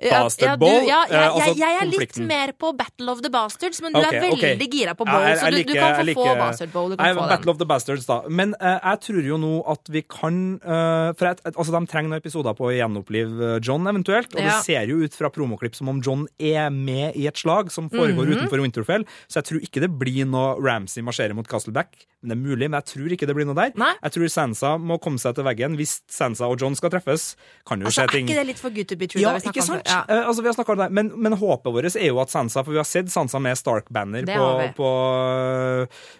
Ja, Bastard ja, du- Ja, eh, jeg, altså jeg, er litt mer på Battle of the Bastards, men du okay, er veldig veldig gira på Ja, Bowl, jeg- så jeg du, du liker- kan få like, få Bastard Bowl. Du kan få Battle den. of the Bastards, da. Men uh, jeg tror jo nå at vi kan uh, For at, altså, de trenger noen episoder på å gjenopplive John, eventuelt. Og Ja. det ser jo ut fra promoklipp som om John er med i et slag som foregår Mhm. utenfor Winterfell. Så jeg tror ikke det blir noe Ramsay marsjerer mot Castleback. Men det er mulig, men jeg tror ikke det blir noe der. Nei. Jeg tror Sansa må komme seg til veggen. Hvis Sansa og John skal treffes, kan jo Altså, skje er ikke det litt for good to be true? ja, da ikke sant? Ja. Eh, altså, vi har om det, men, men håpet vårt er jo at Sansa For vi har sett Sansa med Stark-banner på, på,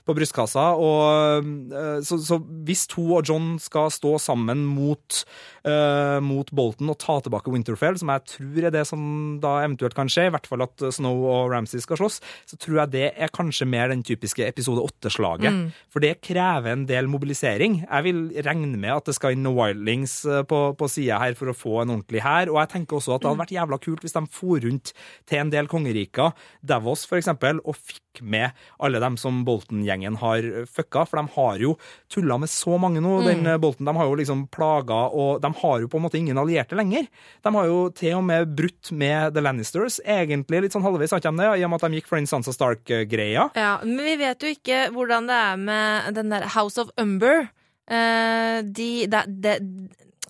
på brystkassa. Og, eh, så, så hvis to og John skal stå sammen mot, uh, mot Bolton og ta tilbake Winterfell, som jeg tror er det som da eventuelt kan skje, i hvert fall at Snow og Ramsay skal slåss, så tror jeg det er kanskje mer den typiske episode åtte-slaget. Mm. For det krever en del mobilisering. Jeg vil regne med at det skal inn noen wildlings eh, på, på sida her for å få en ordentlig hær. Og jeg tenker også at det hadde vært jævla kult hvis de for rundt til en del kongeriker, Davos eksempel, og fikk med alle dem som Bolton-gjengen har fucka. For de har jo tulla med så mange nå. Den eh, Bolton, de har jo liksom plaga, og de har jo på en måte ingen allierte lenger. De har jo til og med brutt med The Lannisters, egentlig litt sånn halvveis, har de det? I og med at de gikk for den Sansa Stark-greia. Ja, men vi vet jo ikke hvordan det er med den der House of Umber. Uh, de, de, de,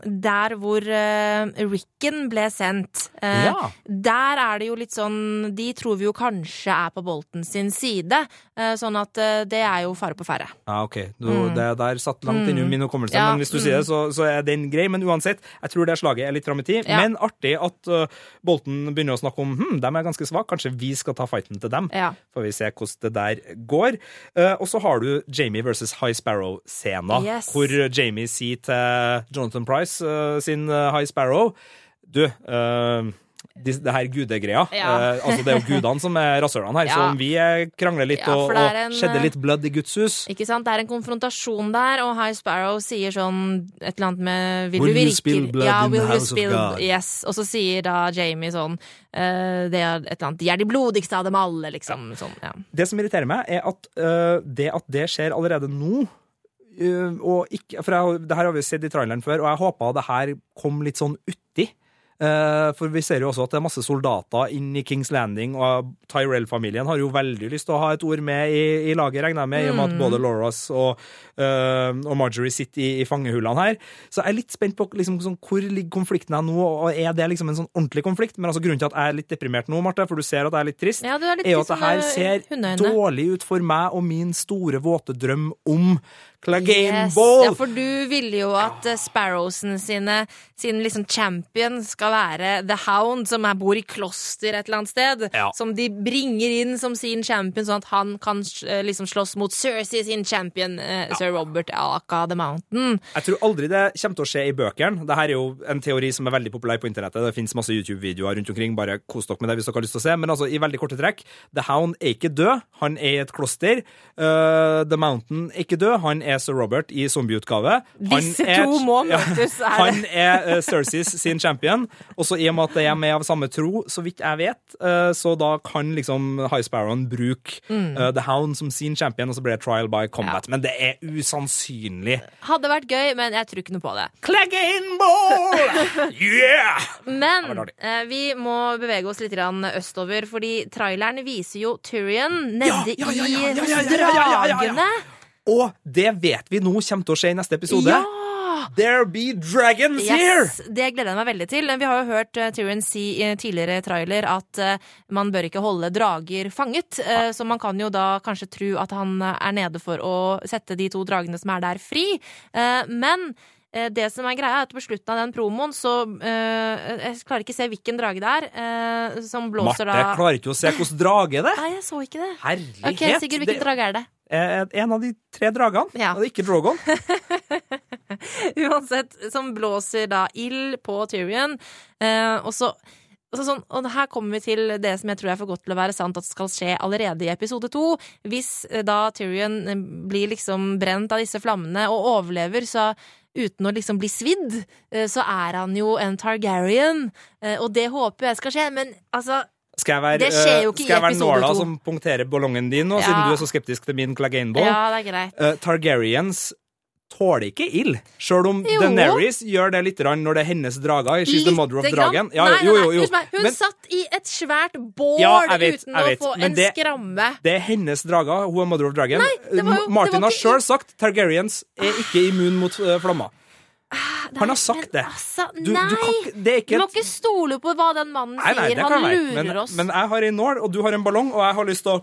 der hvor uh, Ricken ble sendt. Uh, Ja. Der er det jo litt sånn De tror vi jo kanskje er på Bolten sin side. uh, sånn at det er jo fare på ferde. Ja, ok. Du, Det der satt langt inn i min hukommelse, Mm. Ja, men hvis du mm. sier det, så, så er den grei. Men uansett, jeg tror det slaget er litt fram i tid. Ja. Men artig at Bolten begynner å snakke om hm, de er ganske svake, kanskje vi skal ta fighten til dem. Ja. Får vi se hvordan det der går. Og så har du Jamie versus High Sparrow-scena, Yes. hvor Jamie sier til Jonathan Price uh, sin uh, High Sparrow Du, uh, de, det her gudegreia. Ja. Eh, altså det er jo *laughs* gudene som er rasshølene her, Ja. så om vi eh, krangler litt Ja, og, og en, skjedde eh, litt blood i Guds hus Ikke sant? Det er en konfrontasjon der, og High Sparrow sier sånn et eller annet med Vil, Will du you virke spill blood ja, in the house of spill- God? Yes. Og så sier da Jamie sånn Uh, Det er et eller annet De er de blodigste av dem alle, liksom. Sånn, ja. Det som irriterer meg, er at uh, det at det skjer allerede nå og ikke, For jeg, det her har vi sett i traileren før, og jeg håpa det her kom litt sånn uti. Eh, for vi ser jo også at det er masse soldater inn i Kings Landing, og Tyrell-familien har jo veldig lyst til å ha et ord med i, i laget, regner jeg med, i og med at både Lauras og, uh, og Marjorie sitter i, i fangehullene her. Så jeg er litt spent på liksom, sånn, hvor ligger konflikten her nå, og er det liksom en sånn ordentlig konflikt? Men altså grunnen til at jeg er litt deprimert nå, Marte, for du ser at jeg er litt trist, Ja, er litt er jo at det her ser hundeøyne. dårlig ut for meg og min store, våte drøm om Clegane Yes. Ja, for du ville jo at eh, Sparrowsen sine sin liksom champion skal være The Hound, som bor i kloster et eller annet sted. Ja. Som de bringer inn som sin champion, sånn at han kan eh, liksom slåss mot Cersei sin champion, eh, sir Robert Aka the Mountain. Jeg tror aldri det kommer til å skje i bøkene. Dette er jo en teori som er veldig populær på internettet. Det finnes masse YouTube-videoer rundt omkring. Bare kos dere med det hvis dere har lyst til å se. Men altså, i veldig korte trekk, The Hound er ikke død. Han er i et kloster. Uh, The Mountain er ikke død. Han er Sir Robert i zombieutgave. Disse er- to må møtes, Ja. Han er uh, Cerseys sin champion. Og så i og med at de er med av samme tro, så vidt jeg vet, uh, så da kan liksom High Sparrow bruke Mm. uh, The Hound som sin champion, og så blir det trial by combat. Men det er usannsynlig. Hadde vært gøy, men jeg tror ikke noe på det. Clegane Ball! Yeah! Men eh, vi må bevege oss litt østover, fordi traileren viser jo Tyrion nede Ja, ja, ja, ja, i ja, ja, ja, ja, ja, ja, ja. dragene. Og det vet vi nå kommer til å skje i neste episode. Ja! There be dragons here! Det gleder jeg meg veldig til. Vi har jo hørt eh, Tyrion si i tidligere trailer at eh, man bør ikke holde drager fanget. eh, Så man kan jo da kanskje tro at han er nede for å sette de to dragene som er der, fri. Men det som er greia, er at på slutten av den promoen så Jeg klarer ikke å se hvilken drage det er som blåser Marte da klarer ikke å se hvordan drage det er. Nei, jeg så ikke det. Herlighet. Ok, Sigurd, hvilken det, drage er det? Er en av de tre dragene. Ja. Og det er ikke Drogon. *laughs* Uansett, som blåser da ild på Tyrion. Eh, og så så sånn, og her kommer vi til det som jeg tror er for godt til å være sant at skal skje allerede i episode to. Hvis eh, da Tyrion eh, blir liksom brent av disse flammene og overlever, så uten å liksom bli svidd, eh, så er han jo en Targaryen. Eh, og det håper jeg skal skje, men altså Skal jeg være, eh, skal jeg være nåla 2. som punkterer ballongen din nå, Ja. siden du er så skeptisk til min Clegane Ball? Ja, det er greit. Eh, Targaryens tåler ikke ild, sjøl om Jo. Daenerys gjør det litt når det er hennes drager. She's the mother of dragon. Ja, nei, nei, jo, nei, jo, jo. Hun Men satt i et svært bål Ja, vet, uten å få men en det- skramme. det er hennes drager. Hun er mother of dragon. Martin har sjøl sagt Targaryens er ikke immun mot uh, flammer. Han har sagt det. Altså, Du, nei! du, kan, det er Du må et ikke stole på hva den mannen Nei, nei, sier. Han være. lurer Men, oss. men jeg har en nål, og du har en ballong, og jeg har lyst til å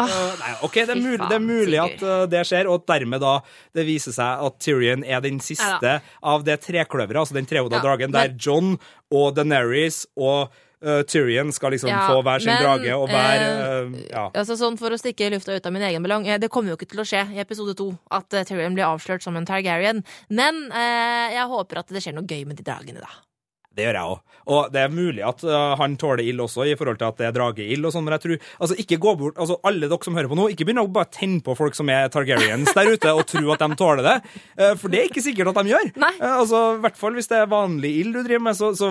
Øh, nei, ok, Det er mulig, det er mulig at øh, det skjer, og at dermed da det viser seg at Tyrion er den siste ja. av det trekløveret, altså den trehoda Ja, dragen, der John og Daenerys og uh, Tyrion skal liksom Ja, få hver sin men, drage og hver eh, ja. Altså sånn For å stikke lufta ut av min egen ballong, eh, det kommer jo ikke til å skje i episode to at eh, Tyrion blir avslørt som en Targaryen. Men eh, jeg håper at det skjer noe gøy med de dragene, da. Det gjør jeg òg. Og det er mulig at øh, han tåler ild også, i forhold til at det er drageild og sånn, men jeg tror Altså, ikke gå bort Altså, alle dere som hører på nå, ikke begynn å bare tenne på folk som er Targaryens der ute, og tro at de tåler det. Eh, For det er ikke sikkert at de gjør. Nei. Eh, Altså, i hvert fall hvis det er vanlig ild du driver med, så, så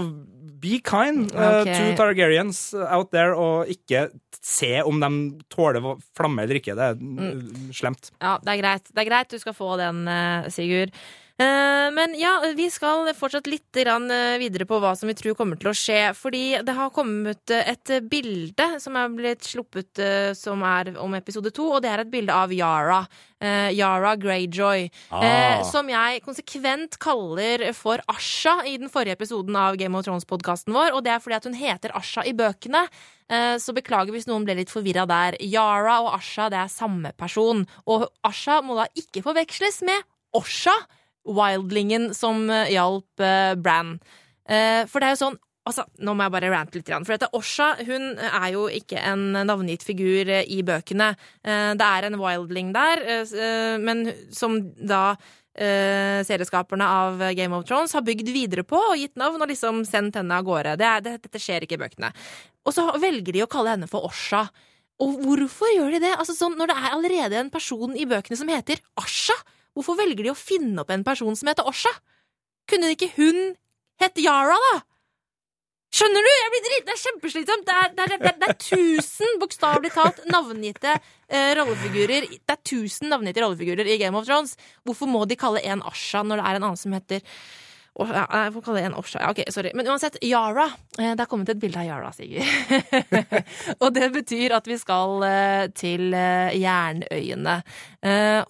be kind eh, Ok. to Targaryens out there, og ikke se om de tåler flamme eller ikke. Det er mm, slemt. Ja, det er greit. Det er greit, du skal få den, eh, Sigurd. Eh, Men ja, vi skal fortsatt litt eh, videre på hva som vi tror kommer til å skje. Fordi det har kommet eh, et bilde som er blitt sluppet som er om episode to, og det er et bilde av Yara. Yara Greyjoy. Ah. Som jeg konsekvent kaller for Asha i den forrige episoden av Game of Thrones-podkasten vår. Og det er fordi at hun heter Asha i bøkene. Så beklager hvis noen ble litt forvirra der. Yara og Asha det er samme person. Og Asha må da ikke forveksles med Osha, wildlingen som eh, hjalp eh, Bran. Eh, for det er jo sånn Altså, nå må jeg bare rante litt. For dette Osha hun er jo ikke en navngitt figur i bøkene. Det er en wildling der, men som da serieskaperne av Game of Thrones har bygd videre på og gitt navn og liksom sendt henne av gårde. Det er, det, dette skjer ikke i bøkene. Og så velger de å kalle henne for Osha. Og hvorfor gjør de det? Altså sånn, Når det er allerede en person i bøkene som heter Asha, hvorfor velger de å finne opp en person som heter Osha? Kunne ikke hun hett Yara, da? Skjønner du? Jeg blir drit, Det er kjempeslitsomt. Det er, det er, tusen, bokstavelig talt, navngitte eh, rollefigurer. Det er tusen navngitte rollefigurer i Game of Thrones. Hvorfor må de kalle en Asha når det er en annen som heter Oh, Jeg får kalle en Osha. Ja, ok, sorry. Men uansett, Yara. Eh, det er kommet et bilde av Yara, Sigurd. *laughs* og det betyr at vi skal eh, til eh, Jernøyene.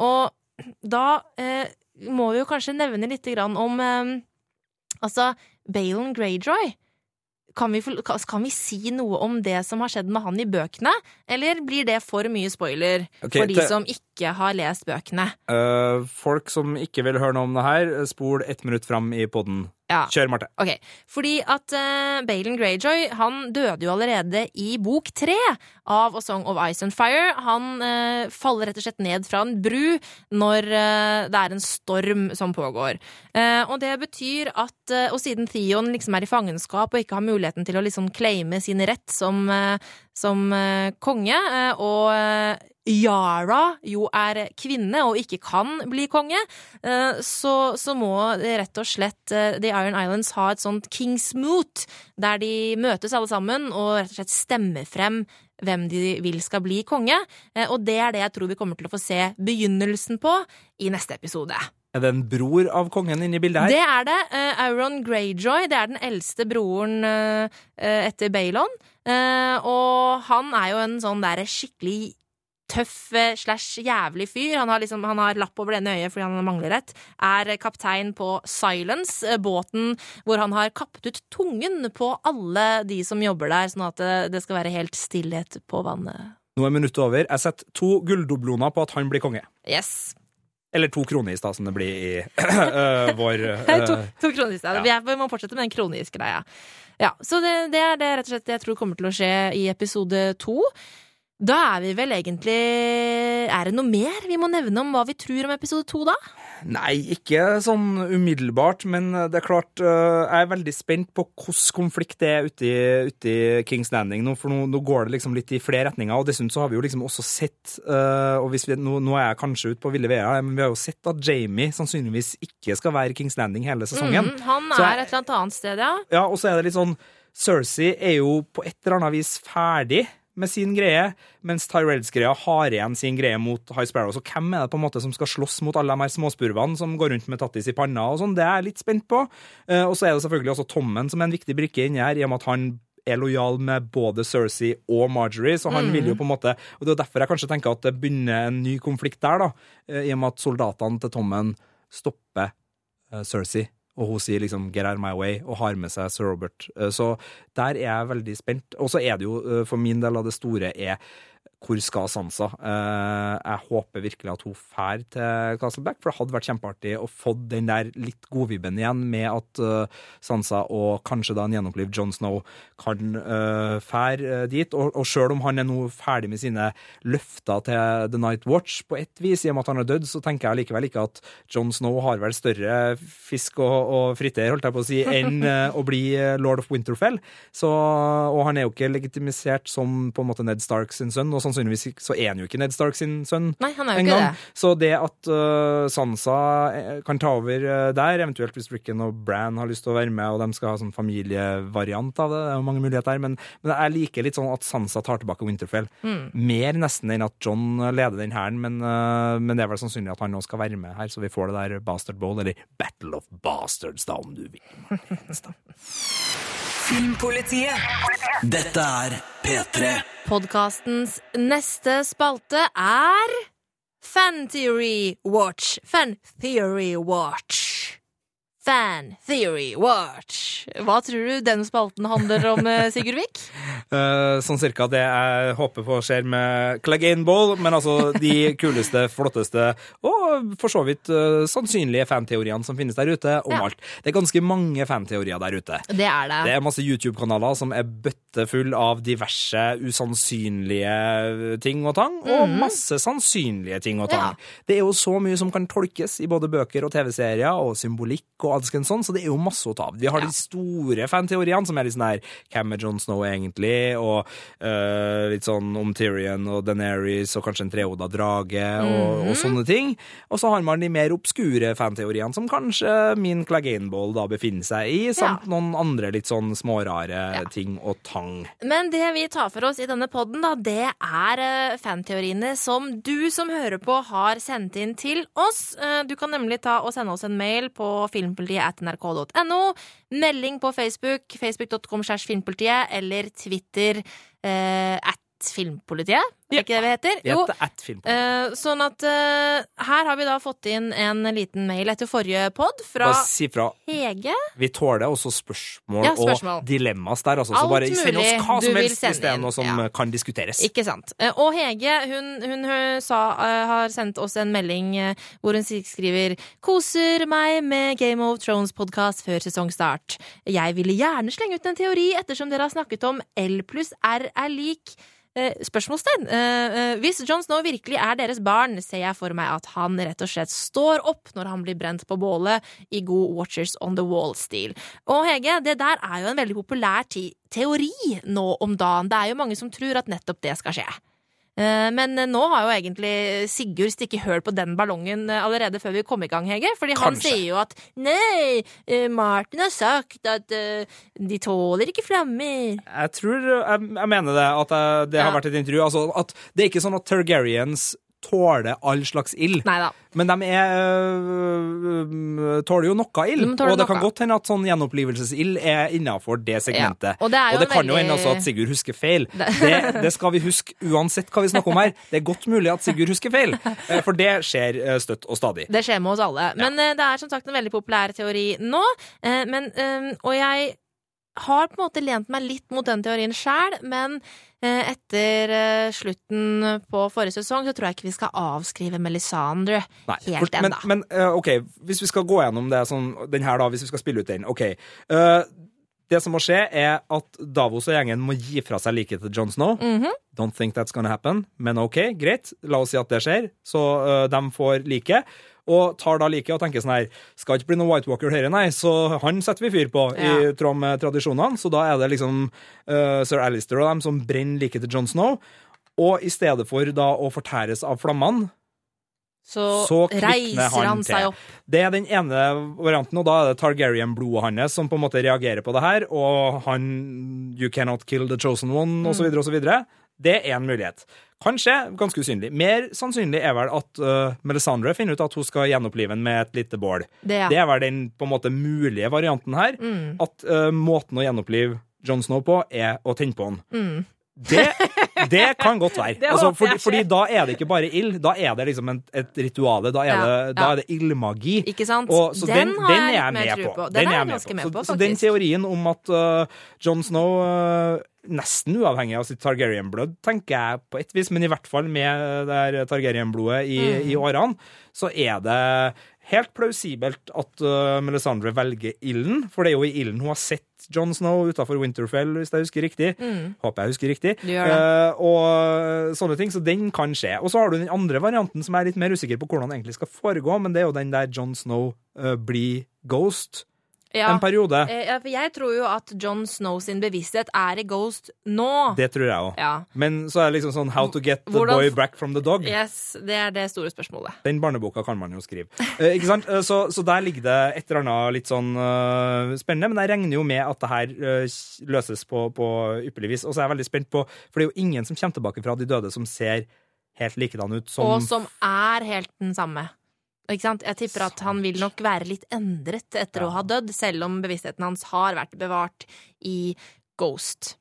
Og da eh, må vi jo kanskje nevne litt grann om eh, Altså, Baylon Greyjoy. Kan vi, kan vi si noe om det som har skjedd med han i bøkene, eller blir det for mye spoiler okay, for de som ikke har lest bøkene? Uh, folk som ikke vil høre noe om det her, spol ett minutt fram i poden. Ja. Kjør, Marte. Okay. fordi at uh, Balon Greyjoy han døde jo allerede i bok tre av A Song of Ice and Fire. Han uh, faller rett og slett ned fra en bru når uh, det er en storm som pågår. Eh, og det betyr at eh, Og siden Theon liksom er i fangenskap og ikke har muligheten til å liksom claime sin rett som, eh, som eh, konge, eh, og eh, Yara jo er kvinne og ikke kan bli konge, eh, så, så må rett og slett eh, The Iron Islands ha et sånt Kings Moot, der de møtes alle sammen og rett og slett stemmer frem hvem de vil skal bli konge. Eh, Og det er det jeg tror vi kommer til å få se begynnelsen på i neste episode. Er det en bror av kongen inne i bildet her? Det er det. Uh, Auron Greyjoy det er den eldste broren eh, etter Baylon. Uh, og han er jo en sånn der skikkelig tøff eh, slash jævlig fyr. Han har, liksom, han har lapp over det ene øyet fordi han mangler et. Er kaptein på Silence, eh, båten hvor han har kappet ut tungen på alle de som jobber der, sånn at det, det skal være helt stillhet på vannet. Nå er minuttet over. Jeg setter to gulldobloner på at han blir konge. Yes. Eller to kronis, da, som det blir i uh, *clears throat* vår *laughs* uh, to, to kronisk, ja. ja. Vi, må fortsette med den kronisk-greia. Ja, så det, det er det rett og slett jeg tror kommer til å skje i episode to. Da er vi vel egentlig Er det noe mer vi må nevne om hva vi tror om episode to, da? Nei, ikke sånn umiddelbart, men det er klart uh, Jeg er veldig spent på hvordan konflikt det er ute i, ute i Kings Landing nå, for nå, nå, går det liksom litt i flere retninger. Og dessuten så har vi jo liksom også sett uh, Og vi, nå, nå, er jeg kanskje ute på ville veier, men vi har jo sett at Jamie sannsynligvis ikke skal være Kings Landing hele sesongen. Mm, han er jeg, et eller annet sted, ja. Ja, og så er det litt sånn Cersei er jo på et eller annet vis ferdig med sin greie, mens Tyrells-greia har igjen sin greie mot High Sparrow. Så hvem er det på en måte som skal slåss mot alle de her småspurvene som går rundt med tattis i panna og sånn? Det er jeg litt spent på. Eh, og så er det selvfølgelig også Tommen som er en viktig brikke inni her, i og med at han er lojal med både Cersei og Marjorie, så han mm. vil jo på en måte Og det er derfor jeg kanskje tenker at det begynner en ny konflikt der, da, eh, i og med at soldatene til Tommen stopper uh, Cersei og hun sier liksom 'get out of my way' og har med seg Sir Robert. Eh, så der er jeg veldig spent. Og så er det jo, eh, for min del av det store, er hvor skal Sansa? Eh, jeg håper virkelig at hun drar til Castleback, for det hadde vært kjempeartig å få den der litt godvibben igjen med at eh, Sansa og kanskje da en gjenopplivd John Snow kan fære eh, dit. Og, og sjøl om han er nå ferdig med sine løfter til The Night Watch på ett vis, i og med at han har dødd, så tenker jeg likevel ikke at John Snow har vel større fisk og, og fritter, holdt jeg på å si, enn *laughs* å bli lord of Winterfell. Så, og han er jo ikke legitimisert som på en måte Ned Stark sin sønn. og sannsynligvis så er han jo ikke Ned Stark sin sønn Nei, han er jo ikke det. Så det at uh, Sansa eh, kan ta over uh, der, eventuelt hvis Rickon og Bran har lyst til å være med, og de skal ha sånn familievariant av det, det er jo mange muligheter her, men, men jeg liker litt sånn at Sansa tar tilbake Winterfell. Mm. Mer nesten enn at John leder den hæren, men, uh, men, det er vel sannsynlig at han nå skal være med her, så vi får det der Bastard Bowl, eller Battle of Bastards, da, om du vil. *laughs* Filmpolitiet. Dette er P3. Podkastens neste spalte er Fan Theory Watch. Fan Theory Watch. Fan Theory Watch. Hva tror du den spalten handler om, eh, Sigurd Vik? uh, *laughs* sånn cirka det jeg håper på skjer med Clegane Ball, men altså de kuleste, *laughs* flotteste og for så vidt uh, sannsynlige fanteoriene som finnes der ute, om ja. alt. Det er ganske mange fanteorier der ute. Det er det. Det er masse YouTube-kanaler som er bøttefull av diverse usannsynlige ting og tang, og mm. masse sannsynlige ting og tang. Ja. Det er jo så mye som kan tolkes i både bøker og TV-serier, og symbolikk og alskens sånn, så det er jo masse å ta av. Vi har ja. de store fanteoriene, som er litt sånn her Hvem er John Snow egentlig? Og uh, litt sånn om Tyrion og Deneris og kanskje en trehoda drage og, mm -hmm. og, sånne ting. Og så har man de mer obskure fanteoriene, som kanskje min Claganeball da befinner seg i, samt ja. noen andre litt sånn smårare ja. ting og tang. Men det vi tar for oss i denne poden, da, det er uh, fanteoriene som du som hører på, har sendt inn til oss. Uh, du kan nemlig ta og sende oss en mail på filmpolitiet at nrk.no. Melding på Facebook, facebook.com slash filmpolitiet, eller Twitter eh, at Filmpolitiet. Er ikke det vi heter? Jo. Uh, sånn at uh, her har vi da fått inn en liten mail etter forrige pod fra si fra. Hege. Vi tåler også spørsmål, ja, spørsmål. og dilemmas der, altså. Så bare send oss hva som helst hvis det er noe som ja. kan diskuteres. Ikke sant. Og Hege hun, hun, hun sa, har sendt oss en melding hvor hun skriver Koser meg med Game of Thrones-podkast før sesongstart. Jeg ville gjerne slenge ut en teori ettersom dere har snakket om L pluss R er lik Eh, spørsmålstegn. Eh, eh, hvis John Snow virkelig er deres barn, ser jeg for meg at han rett og slett står opp når han blir brent på bålet i god Watchers on the Wall-stil. Og Hege, det der er jo en veldig populær teori nå om dagen. Det er jo mange som tror at nettopp det skal skje. Eh, men eh, nå har jo egentlig Sigurd stikket høl på den ballongen eh, allerede før vi kom i gang, Hege. Fordi han Kanskje. sier jo at nei, Martin har sagt at de tåler ikke flammer. Jeg tror Jeg, jeg mener det, at det har ja. vært et intervju. Altså, at det er ikke sånn at Targaryens tåler all slags ild. Neida. Men de er, øh, tåler jo noe ild. De og det kan godt hende at sånn gjenopplivelsesild er innafor det segmentet. Ja. Og det, og det kan veldig... jo hende også at Sigurd husker feil. Det, det, skal vi huske uansett hva vi snakker om her. Det er godt mulig at Sigurd husker feil, eh, for det skjer eh, støtt og stadig. Det skjer med oss alle. Men det er som sagt en veldig populær teori nå. Men, og jeg har på en måte lent meg litt mot den teorien sjæl, men eh, etter eh, slutten på forrige sesong så tror jeg ikke vi skal avskrive Melisandre Nei, helt ennå. Men, men, eh, OK, hvis vi skal gå gjennom det sånn, den her, da, hvis vi skal spille ut den. OK. Det som må skje, er at Davos og gjengen må gi fra seg liket til Jon Snow. Don't think that's gonna happen, men OK, greit. La oss si at det skjer. Så de får liket. Og tar da liket og tenker sånn her Skal ikke bli noe White Walker Høyre, nei, så han setter vi fyr på, i Ja. tråd med tradisjonene. Så da er det liksom uh, sir Alistair og dem som brenner liket til Jon Snow. Og i stedet for da å fortæres av flammene, Så, Så reiser han han seg opp. Det er den ene varianten, og da er det Targaryen-blodet hans som på en måte reagerer på det her, og han You cannot kill the chosen one, og så videre og så videre. Det er en mulighet. Kanskje ganske usynlig. Mer sannsynlig er vel at uh, Melisandre finner ut at hun skal gjenopplive ham med et lite bål. Det, ja. Det er vel den på en måte mulige varianten her. Mm. At uh, måten å gjenopplive Jon Snow på, er å tenne på han. Mm. Det, *laughs* det kan godt være. Altså, fordi, fordi da er det ikke bare ild, da er det liksom et, et rituale. Da er, Ja, det, ja. det ildmagi. Ikke sant? Og, så den, har den jeg mer med tro på. Den, er jeg ganske med på, så, så den teorien om at uh, Jon Snow, uh, nesten uavhengig av sitt Targaryen-blod, tenker jeg på et vis, men i hvert fall med det her Targaryen-blodet i, Mm. i årene, så er det helt plausibelt at uh, Melisandre velger ilden, for det er jo i ilden hun har sett Jon Snow utafor Winterfell, hvis jeg husker riktig. Mm. Håper jeg husker riktig. Uh, og sånne ting, så den kan skje. Og så har du den andre varianten som jeg er litt mer usikker på hvordan egentlig skal foregå, men det er jo den der Jon Snow uh, blir ghost Ja. en periode. Eh, for jeg tror jo at John Snow sin bevissthet er i Ghost nå. Det tror jeg òg. Ja. Men så er det liksom sånn How to get the Hvordan- boy back from the dog. Yes, det er det store spørsmålet. Den barneboka kan man jo skrive. Eh, ikke sant? Eh, så, så der ligger det et eller annet litt sånn uh, spennende, men jeg regner jo med at det her uh, løses på, på ypperlig vis. Og så er jeg veldig spent på, for det er jo ingen som kommer tilbake fra de døde som ser helt likedan ut som Og som er helt den samme. Ikke sant? Jeg tipper at han vil nok være litt endret etter å ha dødd, selv om bevisstheten hans har vært bevart i Ghost.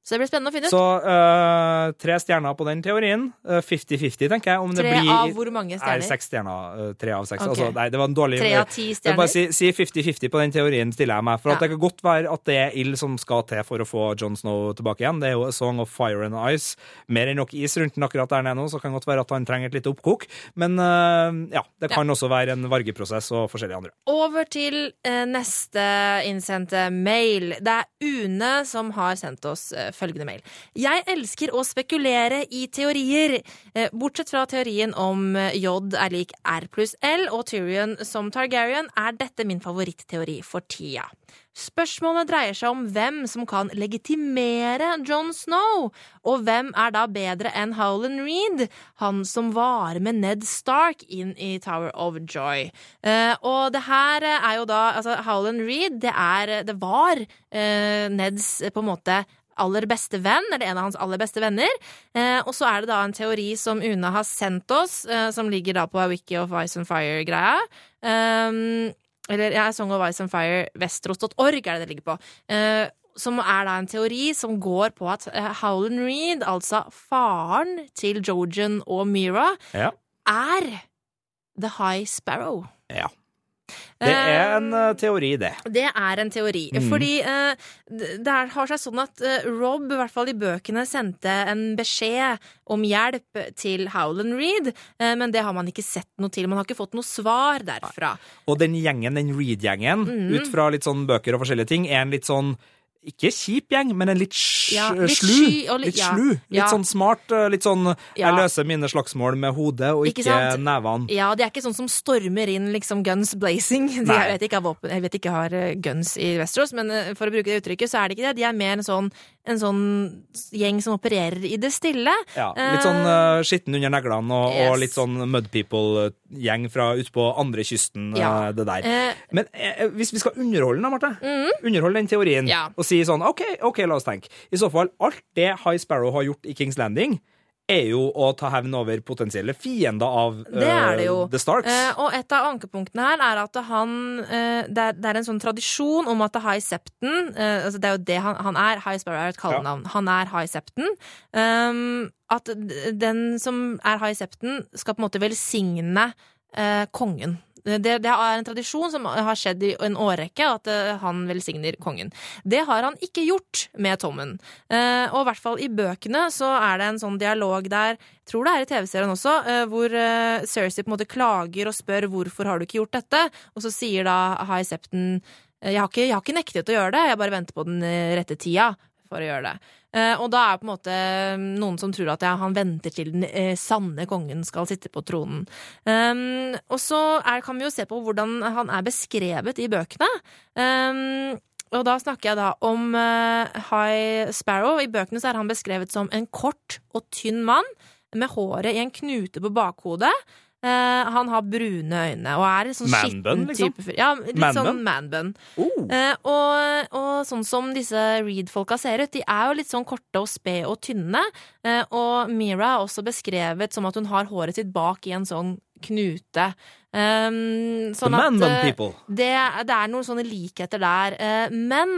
Så det blir spennende å finne ut. Så uh, tre stjerner på den teorien. Eh, 50-50, tenker jeg. Om det Tre blir av hvor mange Nei, er seks stjerner. eh, tre av seks. Okay. Altså, nei, det var en dårlig Tre av ti Jeg vil bare si si 50-50 på den teorien, stiller jeg meg. For at Ja. det kan godt være at det er ild som skal til for å få Jon Snow tilbake igjen. Det er jo A Song of Fire and Ice. Mer enn nok is rundt den akkurat der nede nå, så kan det godt være at han trenger et lite oppkok. Men uh, ja, det kan også være en vargeprosess og forskjellige andre. Over til uh, neste innsendte mail. Det er Une som har sendt oss eh, følgende mail. Jeg elsker å spekulere i teorier. Eh, bortsett fra teorien om eh, J er lik R pluss L og Tyrion som Targaryen, er dette min favoritteori for tida. Spørsmålet dreier seg om hvem som kan legitimere Jon Snow. Og hvem er da bedre enn Howland Reed, han som var med Ned Stark inn i Tower of Joy. Eh, og det her er jo da altså Howland Reed, det, er, det var eh, Neds eh, på en måte aller beste venn, eller en av hans aller beste venner. Eh, og så er det da en teori som Una har sendt oss, eh, som ligger da på Wiki of Ice and Fire-greia. Um, eller ja, Song of Ice and Fire, Vestros.org er det det ligger på. Eh, som er da en teori som går på at Howland Reed, altså faren til Jojen og Mira, Ja. er The High Sparrow. ja. Det er en eh, teori, det. Det er en teori. Mm. Fordi eh, det har seg sånn at eh, Rob, i hvert fall i bøkene, sendte en beskjed om hjelp til Howland Reed, men det har man ikke sett noe til. Man har ikke fått noe svar derfra. Og den gjengen, den Reed-gjengen, mm. ut fra litt sånn bøker og forskjellige ting, er en litt sånn ikke kjip gjeng, men en litt, Ja, litt slu. sky litt- litt ja. slu. Litt Ja. sånn smart. eh, Litt sånn Jeg løser mine slagsmål med hodet og Ikke ikke, nevene. Ja, de er ikke sånn som stormer inn liksom guns blazing. *laughs* De jeg vet ikke våpen, jeg vet ikke har eh, guns i Westeros, men eh, for å bruke det uttrykket, så er det ikke det. De er mer en sånn, en sånn gjeng som opererer i det stille. Ja, litt sånn uh, skitten under neglene og, og litt sånn Mud People-gjeng fra ut på andre kysten, eh, det der. Eh, Men eh, hvis vi skal underholde den, Marte, underholde den teorien, Ja. og si sånn OK, ok, la oss tenke. I så fall, alt det High Sparrow har gjort i Kings Landing, er jo å ta hevn over potensielle fiender av Det er det eh, jo. The Starks. Uh, og et av ankepunktene her er at han uh, det, er, det er en sånn tradisjon om at High Septon altså Det er jo det han, han er. High Sparrow er et kallenavn. Han er High Septon. Um, at den som er High Septon, skal på en måte velsigne kongen. Det, det er en tradisjon som har skjedd i en årrekke, at eh, han velsigner kongen. Det har han ikke gjort med Tommen. Eh, og i hvert fall i bøkene så er det en sånn dialog der, jeg tror det er i TV-serien også, eh, hvor Cersei på en måte klager og spør hvorfor har du ikke gjort dette, og så sier da High Septon jeg har, ikke, jeg har ikke nektet å gjøre det, jeg bare venter på den rette tida for å gjøre det. Eh, og da er det på en måte noen som tror at ja, han venter til den eh, sanne kongen skal sitte på tronen. Og så kan vi jo se på hvordan han er beskrevet i bøkene. Og da snakker jeg da om High Sparrow. I bøkene så er han beskrevet som en kort og tynn mann med håret i en knute på bakhodet. Eh, han har brune øyne og er sånn Man skitten liksom? type. Ja, litt Man sånn manbun. Oh. Eh, og, og sånn som disse Reed-folka ser ut, de er jo litt sånn korte og spe og tynne. Eh, og Mira er også beskrevet som at hun har håret sitt bak i en sånn knute. Um, sånn at eh, det, det er noen sånne likheter der. Uh, men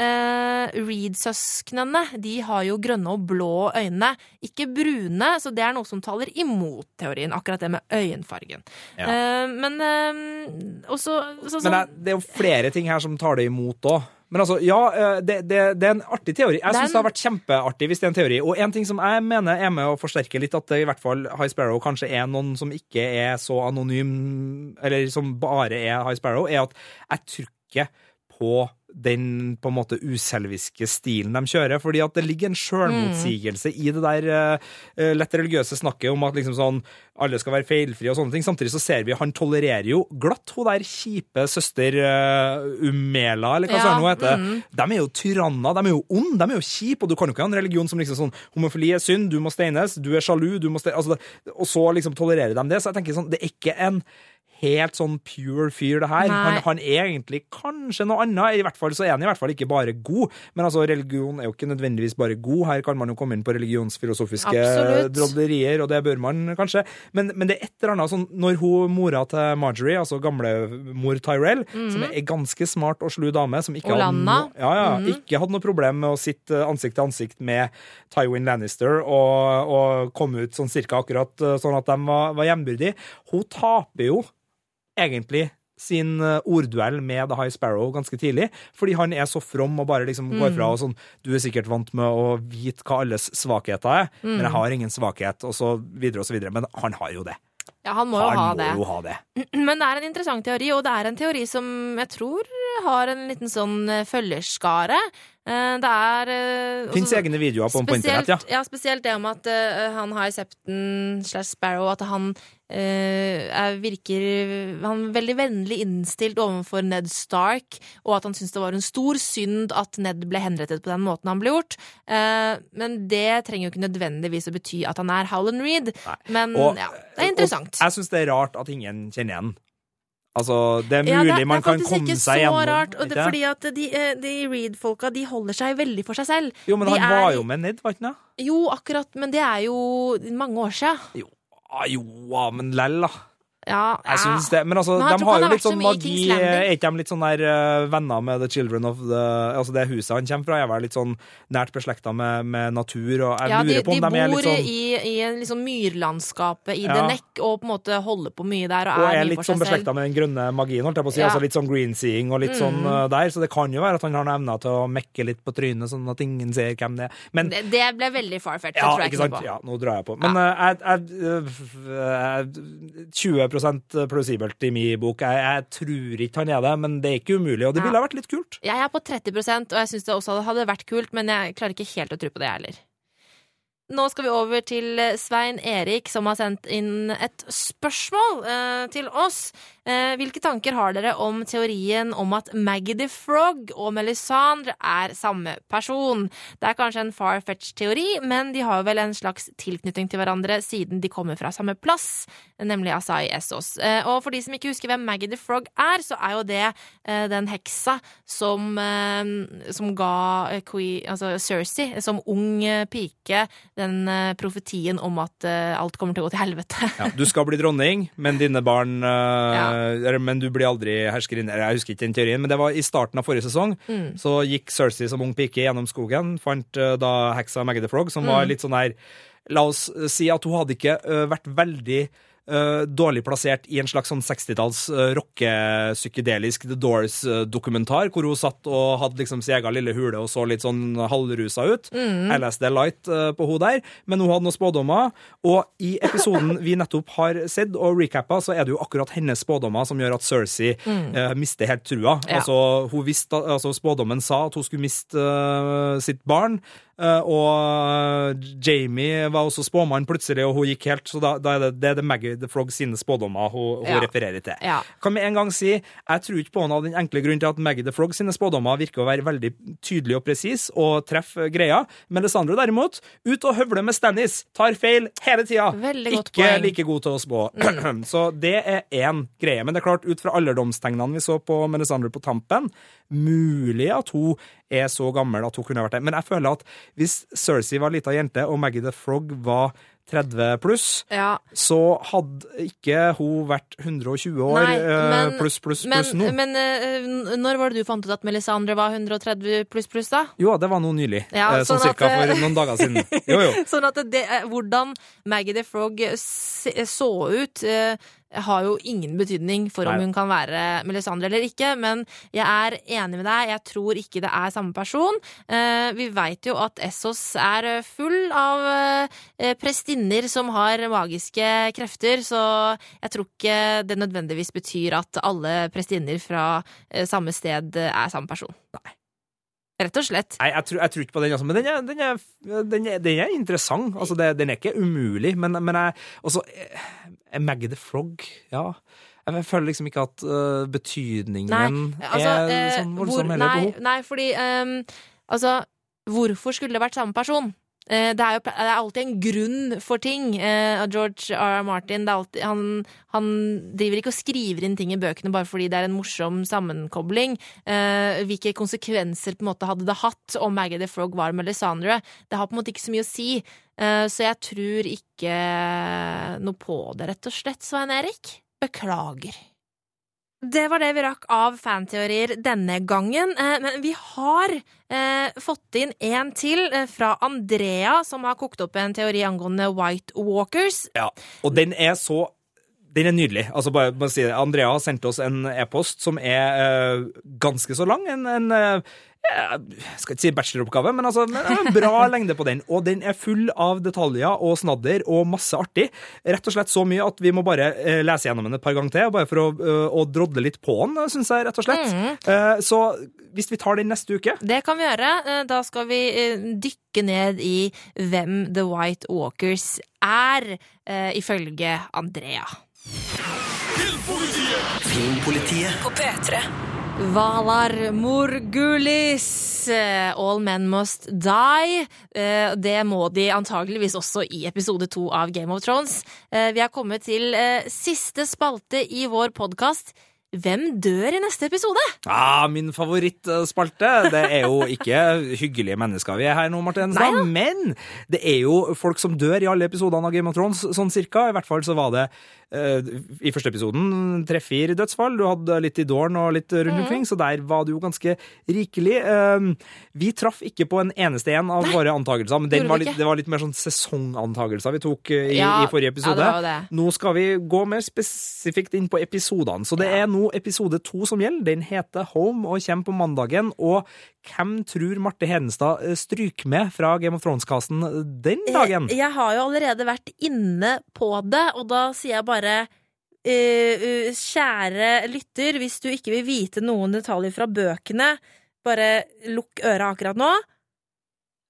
uh, Reed-søsknene de har jo grønne og blå øyne, ikke brune, så det er noe som taler imot teorien, akkurat det med øyenfargen. Ja. Men eh, også så, Men det, er- det er jo flere ting her som taler imot òg. Men altså, ja, eh, det, det, det er en artig teori. Jeg syns det har vært kjempeartig hvis det er en teori. Og en ting som jeg mener er med å forsterke litt at det i hvert fall High Sparrow kanskje er noen som ikke er så anonym, eller som bare er High Sparrow, er at jeg tror ikke på den på en måte uselviske stilen de kjører, fordi at det ligger en sjølmotsigelse i det der uh, lett religiøse snakket om at liksom sånn alle skal være feilfrie og sånne ting. Samtidig så ser vi han tolererer jo glatt hun der kjipe søster uh, Umela, eller hva Ja, søren hun heter. mm. De er jo tyranner, de er jo onde, de er jo kjipe, og du kan jo ikke ha en religion som liksom sånn homofili er synd, du må steines, du er sjalu, du må steines, altså, og så liksom tolererer de det. Så jeg tenker sånn, det er ikke en helt sånn pure fyr, det her. Han, han er egentlig kanskje noe annet. I hvert fall så er han i hvert fall ikke bare god. Men altså, religion er jo ikke nødvendigvis bare god. Her kan man jo komme inn på religionsfilosofiske Absolutt. og det bør man kanskje. Men, men det er et eller annet sånn Når hun mora til Marjorie, altså gamlemor Tyrell, som er ganske smart og slu dame, som ikke hadde, no, ja, ja, ikke hadde noe problem med å sitte ansikt til ansikt med Tywin Lannister og, og komme ut sånn cirka akkurat eh, sånn at de var, var jevnbyrdige. Hun taper jo egentlig sin eh, ordduell med The High Sparrow ganske tidlig, fordi han er så from og bare liksom går fra og sånn Du er sikkert vant med å vite hva alles svakheter er, men jeg har ingen svakhet, og så videre og så videre. Men han har jo det. Ja, han må jo ha må jo ha det. *clears throat* Men det er en interessant teori, og det er en teori som jeg tror har en liten sånn eh, følgerskare. Eh, Det er eh, Fins egne videoer på, på internett, ja. ja, spesielt det om at uh, han har Septon slash Sparrow, at han er, virker Han er veldig vennlig innstilt overfor Ned Stark, og at han syns det var en stor synd at Ned ble henrettet på den måten han ble gjort. Uh, men det trenger jo ikke nødvendigvis å bety at han er Howland Reed. Men Og- ja, det er interessant. Jeg syns det er rart at ingen kjenner igjen. Altså, det er Ja, mulig det, man det er kan komme seg så gjennom. rart, og det, ikke? så rart fordi at de, eh, de Reed-folka de holder seg veldig for seg selv. Jo, men de han er- var jo med Ned, var ikke han? det? Jo, akkurat, men det er jo mange år siden. Jo, ah, jo ah, men lell, da. Ja, Jeg synes syns det. Men altså, Men de har jo litt sånn magi. Er ikke de litt sånn der uh, venner med The Children of the Altså det huset han kommer fra, er vel litt sånn nært beslekta med, med natur, og jeg Ja, de, på om de, er bor litt sånn i, i en liksom myrlandskapet i Ja. The Neck og på en måte holder på mye der og, og er er litt sånn beslekta med den grønne magien, holdt jeg på å si. Ja. Altså litt sånn greenseeing og litt sånn uh, der. Så det kan jo være at han har noen evne til å mekke litt på trynet, sånn at ingen ser hvem det er. Men Det, det ble veldig far-fetched, Ja, tror jeg ikke sant? på. Ja, nå drar jeg på. Men uh, jeg, jeg, jeg, 20 plausibelt i min bok. Jeg, jeg tror ikke han er det, men det er ikke umulig, og det ville ha vært litt kult. Jeg er på 30% og jeg syns det også hadde vært kult, men jeg klarer ikke helt å tro på det, jeg heller. Nå skal vi over til Svein Erik, som har sendt inn et spørsmål eh, til oss. Eh, hvilke tanker har dere om teorien om at Maggie the Frog og Melisandre er samme person? Det er kanskje en far-fetched teori, men de har jo vel en slags tilknytning til hverandre siden de kommer fra samme plass, nemlig Asai Essos. Eh, og for de som ikke husker hvem Maggie the Frog er, så er jo det eh, den heksa som, som ga altså Cersei som ung pike den profetien om at alt kommer til å gå til helvete. Ja, du skal bli dronning, men dine barn *laughs* Ja. Eller, Men du blir aldri herskerinne. Jeg husker ikke den teorien, men det var i starten av forrige sesong. Mm. Så gikk Cersei som ung pike gjennom skogen, fant eh, da heksa Maggie the Frog, som Mm. var litt sånn her La oss eh, si at hun hadde ikke eh, vært veldig eh, dårlig plassert i en slags sånn 60-talls uh, rockepsykedelisk The Doors-dokumentar, hvor hun satt og hadde liksom sin egen lille hule og så litt sånn halvrusa ut. LSD Light eh, på hun der. Men hun hadde noen spådommer, og i episoden *laughs* vi nettopp har sett og recappa, så er det jo akkurat hennes spådommer som gjør at Cersei eh, mister helt trua. Ja. Altså, visste, altså, spådommen sa at hun skulle miste uh, sitt barn. Eh, og Jamie var også spåmann plutselig, og hun gikk helt Så da, da er det, det er det Maggie the Frog sine spådommer hun, hun Ja. refererer til. Ja. Kan med en gang si jeg tror ikke på henne av den enkle grunn til at Maggie the Frog sine spådommer virker å være veldig tydelige og presise og treffer greia. Melisandre derimot, ut og høvler med Stannis, tar feil hele tida. Ikke poeng. like god til å spå. *clears throat* Så det er én greie. Men det er klart, ut fra alderdomstegnene vi så på Melisandre på tampen, mulig at hun er så gammel at hun kunne vært det. Men jeg føler at hvis Cersei var lita jente og Maggie the Frog var 30 pluss, Ja, så hadde ikke hun vært 120 år Nei, eh, men- pluss, pluss, pluss nå. men eh, når var det du fant ut at Melisandre var 130 pluss pluss, da? Jo, det var noe nylig. Ja, eh, sånn sånn at, cirka eh, for noen dager siden. Jo, jo. *laughs* Sånn at det, hvordan Maggie the Frog så ut, har jo ingen betydning for om Nei. hun kan være Melisandre eller ikke, men jeg er enig med deg. Jeg tror ikke det er samme person. Vi veit jo at Essos er full av eh, prestinner som har magiske krefter, så jeg tror ikke det nødvendigvis betyr at alle prestinner fra eh, samme sted eh, er samme person. Nei. Rett og slett. Nei, jeg tror, jeg tror ikke på den, altså. Men den er, den er, den er, den er interessant. Altså, det, den er ikke umulig, men, men jeg også, eh, Maggie the Frog, ja. Jeg føler liksom ikke at uh, betydningen Nei, altså, er sånn voldsom hvor, nei, nei, fordi um, Altså, hvorfor skulle det vært samme person? Eh, det, er jo, det er alltid en grunn for ting. Eh, og George R. R. Martin alltid, han, han driver ikke og skriver inn ting i bøkene bare fordi det er en morsom sammenkobling. Eh, hvilke konsekvenser på en måte hadde det hatt om Maggie the Frog var Melisandre? Det har på en måte ikke så mye å si. Så jeg tror ikke noe på det, rett og slett, Svein Erik. Beklager. Det var det vi rakk av fanteorier denne gangen. Eh, Men vi har eh, fått inn en til eh, fra Andrea, som har kokt opp en teori angående White Walkers. Ja, og den er så den er nydelig. Altså bare, bare si det. Andrea har sendt oss en e-post som er uh, ganske så lang. En, en uh, jeg skal ikke si bacheloroppgave, men altså en bra *laughs* lengde på den. Og den er full av detaljer og snadder og masse artig. Rett og slett så mye at vi må bare eh, lese gjennom den et par ganger til, bare for å, eh, å drodle litt på den, syns jeg, rett og slett. Eh, så hvis vi tar den neste uke Det kan vi gjøre. Eh, Da skal vi eh, dykke ned i hvem The White Walkers er, eh, ifølge Andrea. Filmpolitiet Filmpolitiet På P3. Valar Morgulis. eh, All men must die. Eh, Det må de antageligvis også i episode to av Game of Thrones. Eh, Vi er kommet til siste spalte i vår podkast. Hvem dør i neste episode? Ah, min favorittspalte. Det er jo ikke hyggelige mennesker vi er her nå, Martin. ja. Men det er jo folk som dør i alle episodene av Game of Thrones, sånn cirka. I hvert fall så var det eh, i første episoden tre-fire dødsfall. Du hadde litt i dåren og litt rundt omkring, så der var det jo ganske rikelig. Eh, vi traff ikke på en eneste en av våre antakelser, men var litt, det var litt mer sånn sesongantakelser vi tok eh, i, Ja, i forrige ja, det var det. Nå skal vi gå mer spesifikt inn på episodene. Så det er nå episode to som gjelder. Den heter Home og kommer på mandagen. Og hvem tror Marte Hedenstad eh, stryker med fra Game of Thrones-kassen den dagen? Jeg, jeg har jo allerede vært inne på det, og da sier jeg bare uh, uh, Kjære lytter, hvis du ikke vil vite noen detaljer fra bøkene, bare lukk øra akkurat nå.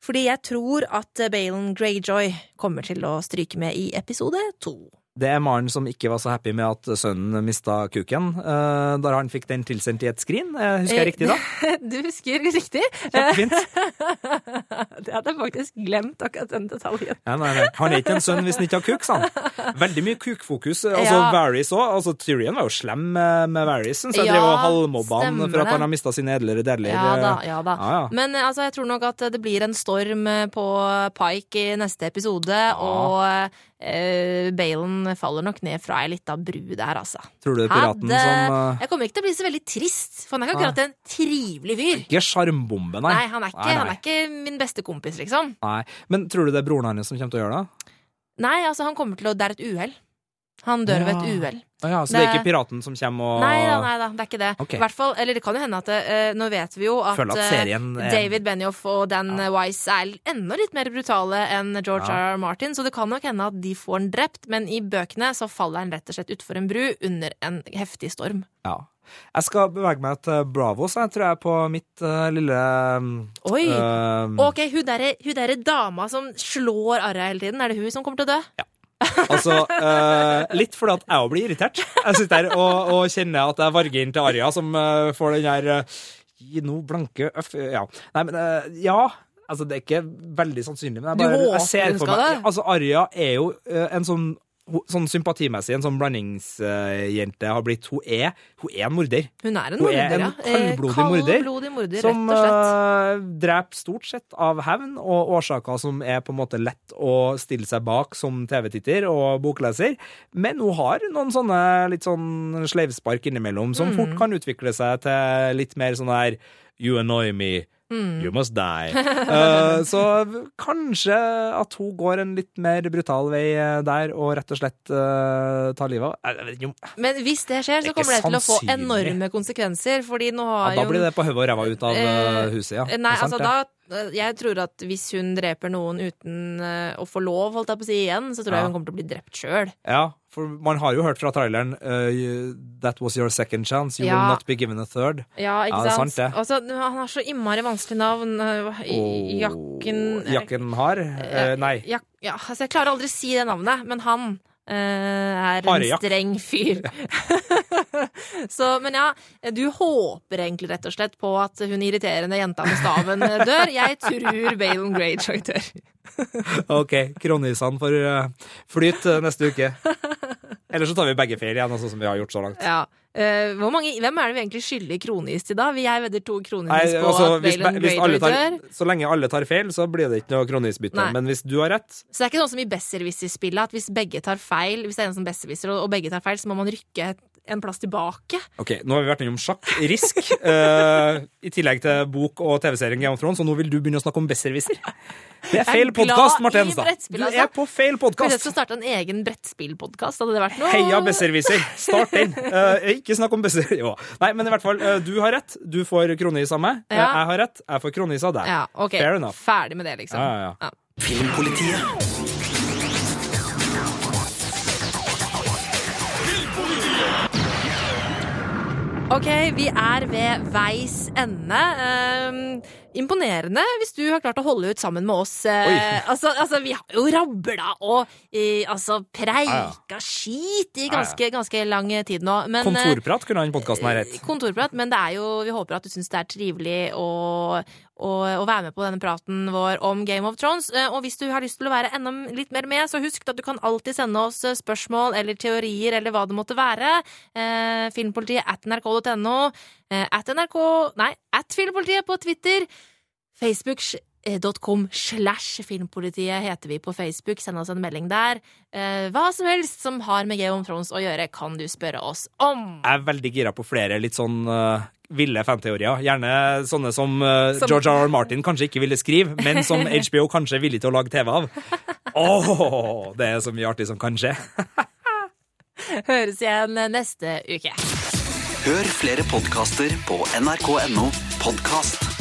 Fordi jeg tror at Balen Greyjoy kommer til å stryke med i episode to. Det er Maren som ikke var så happy med at sønnen mista kuken uh, da han fikk den tilsendt i et skrin. Uh, husker jeg riktig da? *laughs* Du husker riktig. Kjempefint. *laughs* det hadde jeg faktisk glemt, akkurat den detaljen. Ja, nei, nei. Han er ikke en sønn hvis han ikke har kuk, sa han. Veldig mye kukfokus. Altså, Ja. Varys òg. Altså, Tyrion var jo slem med, med Varys. Så jeg Ja, drev og halvmobba han for at han har mista sine edlere deler. Ja da, ja da. Ja. Men eh, altså, jeg tror nok at det blir en storm eh, på Pike i neste episode, og eh, Balen faller nok ned fra ei lita bru der, altså. Tror du det er piraten Hadde- som uh... Jeg kommer ikke til å bli så veldig trist, for han er ikke akkurat en trivelig fyr. Ikke sjarmbombe, nei. Nei, han er, ikke, Nei, nei. han er ikke min beste kompis, liksom. Nei. Men tror du det er broren hans som kommer til å gjøre det? Nei, altså, han kommer til å Det er et uhell. Han dør ved et Ja. uhell. Å ja, så det er ikke piraten som kommer og Nei da, nei da, det er ikke det. Okay. Hvert fall, eller det kan jo hende at eh, Nå vet vi jo at, at eh, serien er- David Benioff og Dan Wise er enda litt mer brutale enn George Ja. R. Martin, så det kan nok hende at de får han drept, men i bøkene så faller han rett og slett utfor en bru under en heftig storm. Ja. Jeg skal bevege meg til Bravo, så jeg tror jeg, er på mitt uh, lille um, Oi! Ok, hun derre derre dama som slår Arra hele tiden, er det hun som kommer til å dø? Altså, uh, litt fordi at jeg òg blir irritert. Jeg sitter her og, og kjenner at jeg varger inn til Arja, som uh, får den her uh, Gi nå blanke øff... Ja. Nei, men eh, ja. Altså, det er ikke veldig sannsynlig, men jeg bare jeg ser for meg? Altså, Arja er jo eh, en sånn Sånn sympatimessig, en sånn blandingsjente har blitt Hun er, hun er en morder. Hun er en Hun er morder, kaldblodig ja. Eh, kaldblodig morder, Kaldblodig morder, Som og slett. eh, dreper stort sett av hevn, og årsaker som er på en måte lett å stille seg bak som TV-titter og bokleser. Men hun har noen sånne litt sånn sleivspark innimellom, som Mm. fort kan utvikle seg til litt mer sånn her You annoy me. Mm. You must die. Uh, *laughs* så kanskje at hun går en litt mer brutal vei eh, der, og rett og slett uh, tar livet av Men hvis det skjer, er så kommer det til å få enorme konsekvenser, fordi nå har ja, Da jo blir det på hodet og ræva ut av huset, ja. Nei, sant, altså da Jeg tror at hvis hun dreper noen uten eh, å få lov, holdt jeg på å si igjen, så tror Ja. jeg hun kommer til å bli drept sjøl. Ja, for man har jo hørt fra traileren uh, you- That was your second chance. You Ja. will not be given a third. Ja, ikke Ja, det sant? sant. Altså, han har så innmari vanskelig navn. eh, Jakken Jakken har Uh, Nei. Jak, ja, altså jeg klarer aldri å si det navnet, men han er en Harejakt. streng fyr. *laughs* så, men ja, du håper egentlig rett og slett på at hun irriterende jenta med staven eh, *laughs* dør. Jeg tror Balen Greyjoy dør. *laughs* OK, kronisene får uh, flyte neste uke. Eller så tar vi begge feil igjen, sånn som vi har gjort så langt. Ja. Eh, hvor mange, hvem er det vi egentlig skylder kronis til, da? Jeg vedder to kronis Nei, på altså, at Valen Grey dør. så lenge alle tar feil, så blir det ikke noe kronisbytte. Men hvis du har rett Så det er ikke sånn som i Besserwisser-spillet, at hvis begge tar feil, hvis det er en som besserwisser, og, og begge tar feil, så må man rykke et- en plass tilbake. Ok, nå har vi vært innom sjakk, risk, uh, *laughs* i tillegg til bok og TV-serien Game of Thrones, og nå vil du begynne å snakke om besserwisser. Det er feil podkast, i Marte Henstad. Du altså. er på feil Kanskje jeg podkast. skal starte en egen brettspillpodkast? Hadde det vært noe? Heia besserwisser. Start den. Uh, ikke snakk om besser... Jo. Nei, men i hvert fall, uh, du har rett. Du får kronis av meg. Ja. Jeg har rett. Jeg får kronis av deg. Ja, okay. Fair enough. Ferdig med det, liksom. Ja, ja, ja. Filmpolitiet. Ok, vi er ved veis ende. Um, imponerende hvis du har klart å holde ut sammen med oss. Uh, *laughs* altså, altså, vi har jo rabla og eh, altså, preika skit i ganske, ganske lang tid nå. Men, eh, Kontorprat kunne den podkasten ha rett. kontorprat, men det er jo, vi håper at du syns det er trivelig å, å, å være med på denne praten vår om Game of Thrones. Eh, Og hvis du har lyst til å være enda litt mer med, så husk at du kan alltid sende oss eh, spørsmål eller teorier eller hva det måtte være. Eh, filmpolitiet at nrk.no. Eh, at nrk Nei, at Filmpolitiet på Twitter. Facebook.com slash Filmpolitiet heter vi på Facebook. Send oss en melding der. Eh, hva som helst som har med Game of Thrones å gjøre, kan du spørre oss om. Jeg er veldig gira på flere litt sånn ville fanteorier. Gjerne sånne som, eh, Som- George R. R. Martin kanskje ikke ville skrive, men som *laughs* HBO kanskje er villig til å lage TV av. Åh, det er så mye artig som kan skje. *laughs* Høres igjen neste uke. Hør flere podkaster på nrk.no podkast.